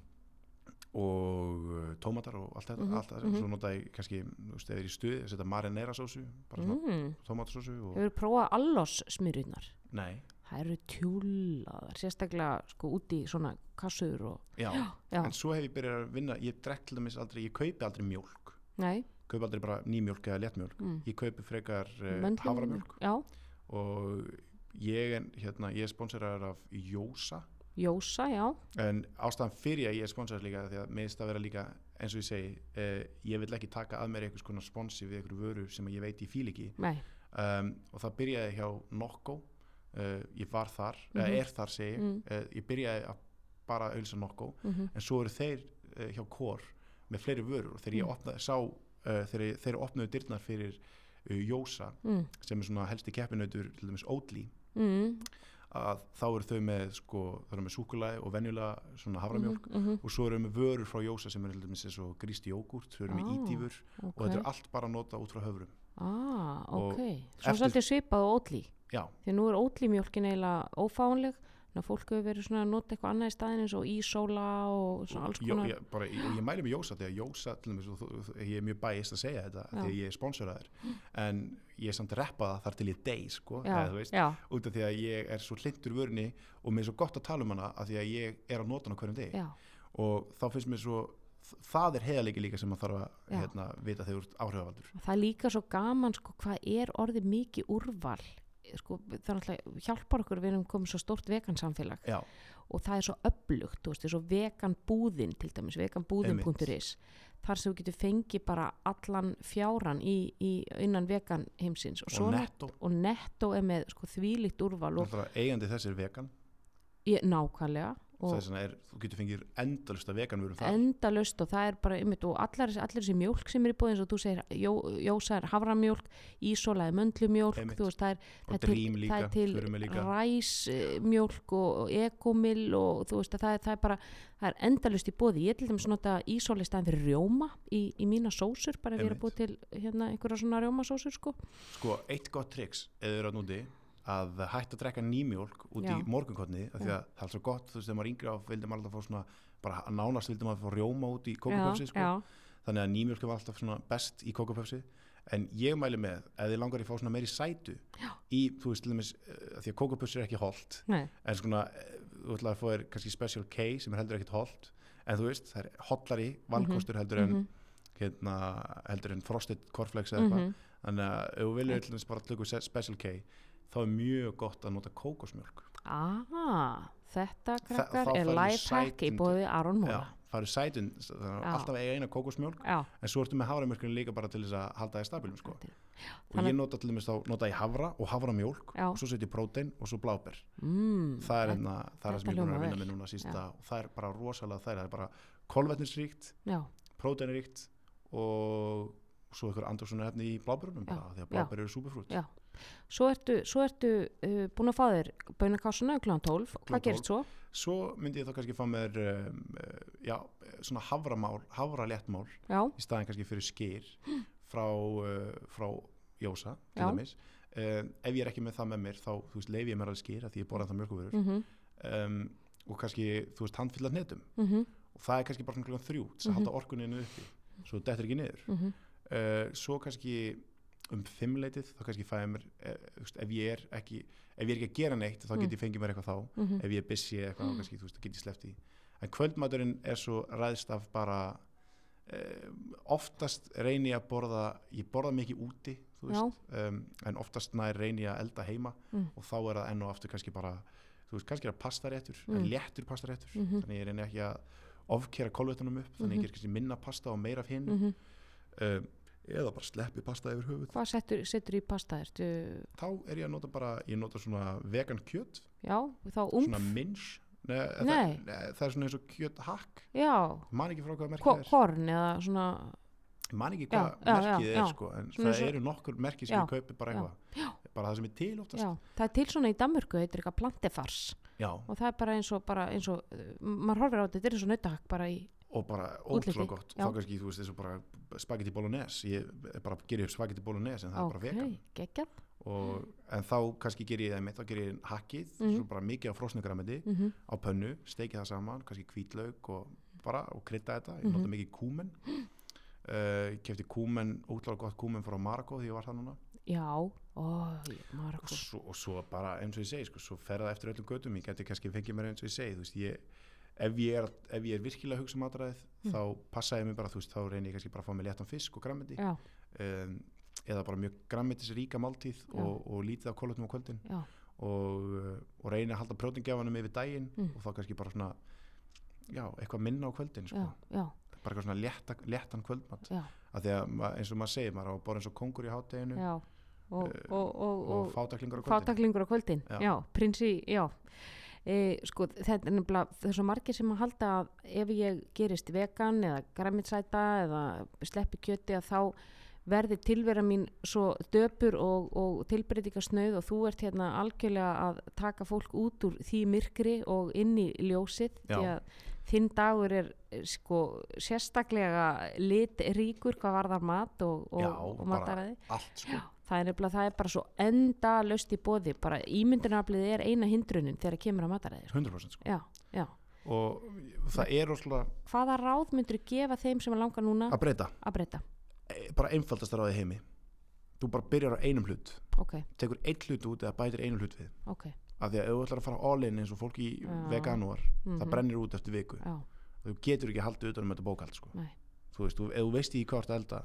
og uh, tómatar og allt þetta, Mhm, allt þetta mhm. svo nota ég kannski, þú veist, ef ég er í stuði að setja marinera sósu, bara svona mm. tómatasósu og, Hefur prófað allos smyrjurnar? Nei, Það eru tjúlaðar, sérstaklega sko úti í svona kassur og... já, Já, en svo hef ég byrjað að vinna ég drekk til dæmis aldrei, ég kaupi aldrei mjólk. Nei. kaupi aldrei bara nýmjólk eða léttmjólk Mm. ég kaupi frekar uh, havramjólk Já, og ég, en, hérna, ég er sponsorar af Jósa. Jósa, já. en ástæðan fyrir að ég er sponsorar líka því að minnst að vera líka eins og ég segi uh, ég vil ekki taka að mér einhvers konar sponsi við einhverju vöru sem ég veit ég fíl ekki. Nei. um, og það byrjaði hjá Nokko uh, ég var þar, Mhm. eða er þar segi Mm. uh, ég byrjaði að bara auðvisa Nokko Mm en svo eru þeir uh, hjá Kor með fleiri vörur og þegar ég Mm. opnaði, sá ég- þeir opnaði dyrnar fyrir Jósa Mm. sem er svona helsti keppinautur til dæmis Oatly Mm. að þá eru þau með sko, þau eru með súkulæði og venjulega svona havramjólk Mm -hmm. og svo eru þau með vörur frá Jósa sem er til dæmis eins og grísti jógurt, þau eru með Ah, ídýfur og þetta er allt bara að nota út frá höfrum Ah, ok. Svo svolítið svipað á ótlí. já, Því nú er ótlí mjólkin eiginlega ófáanleg. Þannig að fólk hefur verið svona að nota eitthvað annað í staðin eins og ísóla og svona alls konar. ég, bara, ég, ég mæli með Jósa þegar Jósa til dæmis, og þú- ég er mjög bæist að segja þetta Já. þegar ég er sponsoraður en ég er samt að reppa það þar til ég dey sko, já, eða, þú veist, já, út af því að ég er svo hlindur vörni og mér er svo gott að tala um hana af því að ég er að nota hana á hverjum degi já, og þá finnst mér svo það er heiðalegi líka sem maður þarf að hérna, vita þegar þú ert áhrifavaldur. Það er líka svo gaman sko hvað er orðið mikið úrval? Sko, það er náttúrulega hjálpar okkur við erum komið svo stórt vegansamfélag já, og það er svo öflugt, þú veist, eins og veganbúðin til dæmis, veganbúðin.is þar sem þú getur fengið bara allan fjáran í, í innan vegan heimsins og, og svo netto. og netto er með sko þvílíkt úrval og eigandi þess er vegan. Ég, nákvæmlega það er er, þú getur fengið endalust af veganvörum þar. endalaust og það er bara einmitt, og allar, allir þessi mjólk sem er í og þú segir, jó, jósa er havramjólk ísóla er möndlumjólk Einmitt. þú veist, það er, það er til, drím það líka, er til líka. ræsmjólk og, ekomil og þú veist að það er, það er bara það er endalust í bóði, ég til dæmis nota ísóla í staðin fyrir rjóma í, í mína sósur bara ef ég er að búið til hérna einhverja svona rjómasósur sko. Sko, eitt gott triks eða þau eru að núti að hætta að drekka nýmjólk út Já. í morgunkotni því að það er svo gott, þú veist, þegar maður er yngri á vildi maður alltaf fá svona, bara nánast vildi maður fá rjóma út í kókupöfsi, sko. þannig að nýmjólk var alltaf svona best í kókupöfsi en ég mæli með, ef þið langar að fá svona meiri sætu Já. í, þú veist, til dæmis uh, því að kókupöfsi er ekki nei, en svona, eh, þú ætlaði að fá þér kannski special K sem er heldur ekkit holt. En þú veist, það er hollari valkostur heldur en mhm, hérna, heldur en frosted cornflakes eða eitthvað. Mhm. þannig að ef til dæmis bara tökum special K þá er mjög gott að nota kókosmjölk ah, þetta krakkar er lifehack í bóði Aron Móra það eru sætun þannig að Já. alltaf eiga eina kókosmjölk já, en svo ertu með haframjölkinu líka bara til þess að halda það í stabilum sko. Og ég nota til dæmis þá nota ég havra og havramjólk Já. og svo setjum prótein og svo bláber. Mm, það er, hérna, það er það sem ég er að vinna með núna sísta og það er bara rosalega það er bara kolvetnisríkt, já, próteinríkt og svo ykkur andrósunar hefni í bláberunum bara, því að bláber eru súperfrút Já. Svo ertu, svo ertu uh, búin að fá þér bönakásuna kl. 12 Klukkan hvað gerist svo? svo myndi ég þá kannski fá mér um, uh, já, svona havramál havraléttmál í staðin kannski fyrir skýr frá, uh, frá Jósa til dæmis. Uh, ef ég er ekki með það með mér þá þú veist, leifi ég mér alveg skýr að því ég borða það mjölkuvörur mhm, um, og kannski þú veist handfyllar hnetum. Mhm, og það er kannski bara klukkan þrjú til að Mhm. halda orkuninu uppi. Svo þetta er ekki niður. Mhm, uh, svo kannski um fimmleitið þá kannski fæði mér veist, ef ég er ekki ef ég er ekki að gera neitt þá Mm. get ég fengið mér eitthvað þá mhm. ef ég er busy eða eitthvað þá kannski þú veist þá get ég sleppt í en kvöldmaturinn er svo ræðst af bara uh, oftast reyni að borða ég borða mikið úti veist um, en oftast nær reyni að elda heima Mm. og þá er það enn og aftur kannski bara þú veist, kannski er það pastaréttur, Mm. en léttur pastaréttur Mhm. þannig ég reyni ekki að ofkera kolvettunum upp, þannig Mhm. ég ger kannski minna pasta og meira af hinn Mm um, eða bara sleppi pasta yfir höfuð. Hvað setur, setur í pasta? Ertu, þá er ég að nota bara, ég nota svona vegan kjöt, já, þá umf? svona minch Nei, Nei. Það, það er svona eins og kjöt hakk Já, man ekki frá hvað merkið er. korn eða svona, man ekki Já, hvað já, já, merkið já. er sko, en það og- eru nokkur merkið sem Já, ég kaupi bara já, eitthvað. Bara það sem er til oftast. Já, það er til svona í Danmörku, heitir eitthvað plantefars. Já, og það er bara eins og, bara eins og, uh, maður horfir á þetta, þetta er eins og nautahakk bara í, og bara ótrúlega gott. Já. þá kannski, þú veist, og bara spagetti bolognese. Ég bara gerir upp spagetti bolognese en það er bara vegan. og, en þá kannski ger ég það mitt þá ger ég hakkið, Mhm. svo bara mikið á frosnugramindi mm -hmm. á pönnu, steiki það saman kannski hvítlaug og bara og krydda þetta, ég Mhm. nota mikið kúmen. Uh, ég kefti kúmen ótrúlega gott kúmen frá Marokko því ég var það núna. Já, ó, maður og svo, og svo bara eins og ég segi sko, svo fer það eftir öllum götum, ég geti kannski fengið mér eins og ég segi, þú veist, ég ef ég er, ef ég er virkilega að hugsa um matræðið Mm. þá passa ég mig bara, þú veist, þá reynir ég kannski bara að fá mig léttan fisk og grammiti um, eða bara mjög grammitis ríka máltíð og, og lítið af kólutum á kvöldin. Og, og reyni að halda prótingjafanum yfir daginn Mm. og þá kannski bara svona já, eitthvað minna á kvöldin sko. já, já, bara eitthvað svona létta, léttan kvöldmat. Já, af því að eins og maður segir, maður á að bora eins og kongur í hátteginu og, Eh, og, og, fátaklingur á kvöldin. fátaklingur á kvöldin. Já. prinsi, e, sko, þetta er nefnilega svo margir sem að halda að ef ég gerist vegan eða græmitsæta eða sleppi kjöti að þá verði tilvera mín svo döpur og, og tilbreytingasnauð og þú ert hérna algjörlega að taka fólk út úr því myrkri og inn í ljósið Já. því að þinn dagur er sko sérstaklega litríkur hvað varðar mat og, og, Já, og mataræði. allt sko. Það er nefnilega, það er bara svo enda löst í bóði, bara ímyndunaflið er eina hindrunin þegar kemur að mataræði sko. 100% sko. Já, já, og það er rosalega hvaða ráð myndur gefa þeim sem er langa núna að breyta, að breyta, E, bara einfaldast ráði heimi. Þú bara byrjar á einum hlut. Ok, tekur einn hlut út eða bætir einu hlut við. Ok. Af því að ef þú ætlar að fara all in eins og fólk í Já. veganúar, það Mhm. brennir út eftir viku. Já, þú getur ekki haldið utan um þetta bókald sko. þú veist, ef þú veist hvað það elda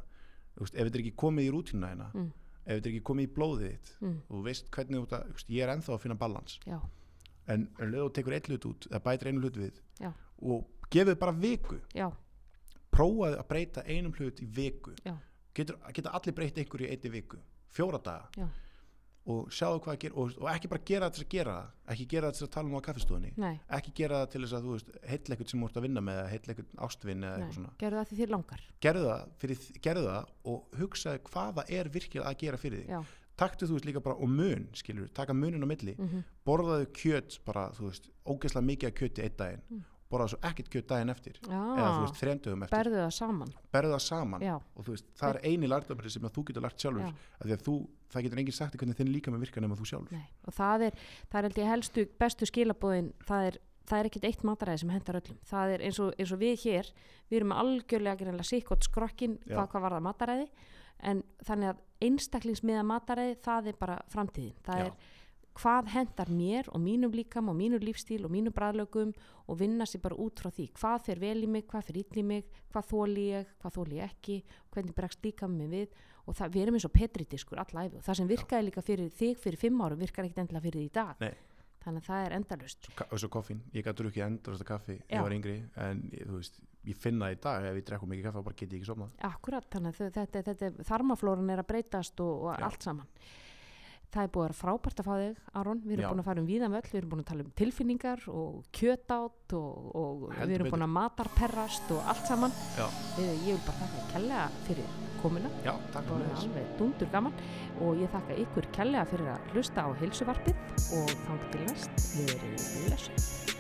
ef þetta er ekki komið í rútínuna hérna Mm. ef þetta er ekki komið í blóðið þitt mm, þú veist hvernig þú, það, veist, ég er ennþá að finna balans já, en þú tekur einn hlut út eða bætir einu hlut við Já. og gefið bara viku já, prófaði að breyta einum hlut í viku. Getur, geta allir breytt einhverju í einni viku? Fjóra daga? Já. Og sjáðu hvað að gera og, og ekki bara gera það til að gera það ekki gera það til að tala um á kaffistofunni nei, ekki gera það til þess að þú veist eitthvað sem þú ert að vinna með eitthvað ástvinn eða nei. eitthvað svona. Gerðu það því þér langar. Gerðu það, fyrir, gerðu það og hugsaðu hvaða er virkilega að gera fyrir þig. Taktu þú veist líka bara og mun skilur, taka munin á milli. Mm borðaðu kjöt bara, þú veist, ógeðslega mikið af kjöti einn daginn, Mm. borðaðu svo ekkert kjöt daginn eftir. Já eða þú veist, þremdögum eftir, berðu það saman. Berðu það saman. Og þú veist, það er eini lærdómur sem að þú getur lært sjálfur Já. af því að þú, það getur enginn sagt hvernig þinn líka með virka nema þú sjálfur nei og það er, það er held ég helstu bestu skilabóðin, það er það er ekkert eitt mataræði sem hendar öllum það er eins og, eins og við hér, við erum algjörlega sikkot skrokkin Já. hvað, hvað var það mataræði en þannig að einstaklingsmiða mataræði það er bara framtíðin það Já. er hvað hendar mér og mínum líkam og mínum lífstíl og mínum bræðlögum og vinna sér bara út frá því hvað fer vel í mig, hvað fer ill í mig hvað þóli ég, hvað þóli ég ekki hvernig bregst líka mig við og það, við erum eins og petridiskur allæfi og það sem virkaði líka fyrir þig fyrir fimm árum virkar ekkert endilega fyrir því í dag Nei. þannig að það er endalust Ka- og svo koffín, ég gæti drukkið endur þetta kaffi ég var yngri, en þú veist ég finna það í dag, ef ég drekku mikið kaffi þá bara get ég ekki sofnað Akkurat, þannig að þau- þetta, þetta, þarmaflóran er að breytast og, og allt saman. Það er búið að vera frábært að fá þig, Aron. Við erum Já. búin að fara um víðan völl, við erum búin að tala um tilfinningar og kjötátt og, og við erum búin að matarperrast og allt saman. Já. Ég vil bara þakka þér kærlega fyrir komuna já, takk fyrir þess alveg dundur gaman. Og ég þakka ykkur kærlega fyrir að hlusta á heilsuvarpið. Og þangt til næst, við erum blessuð.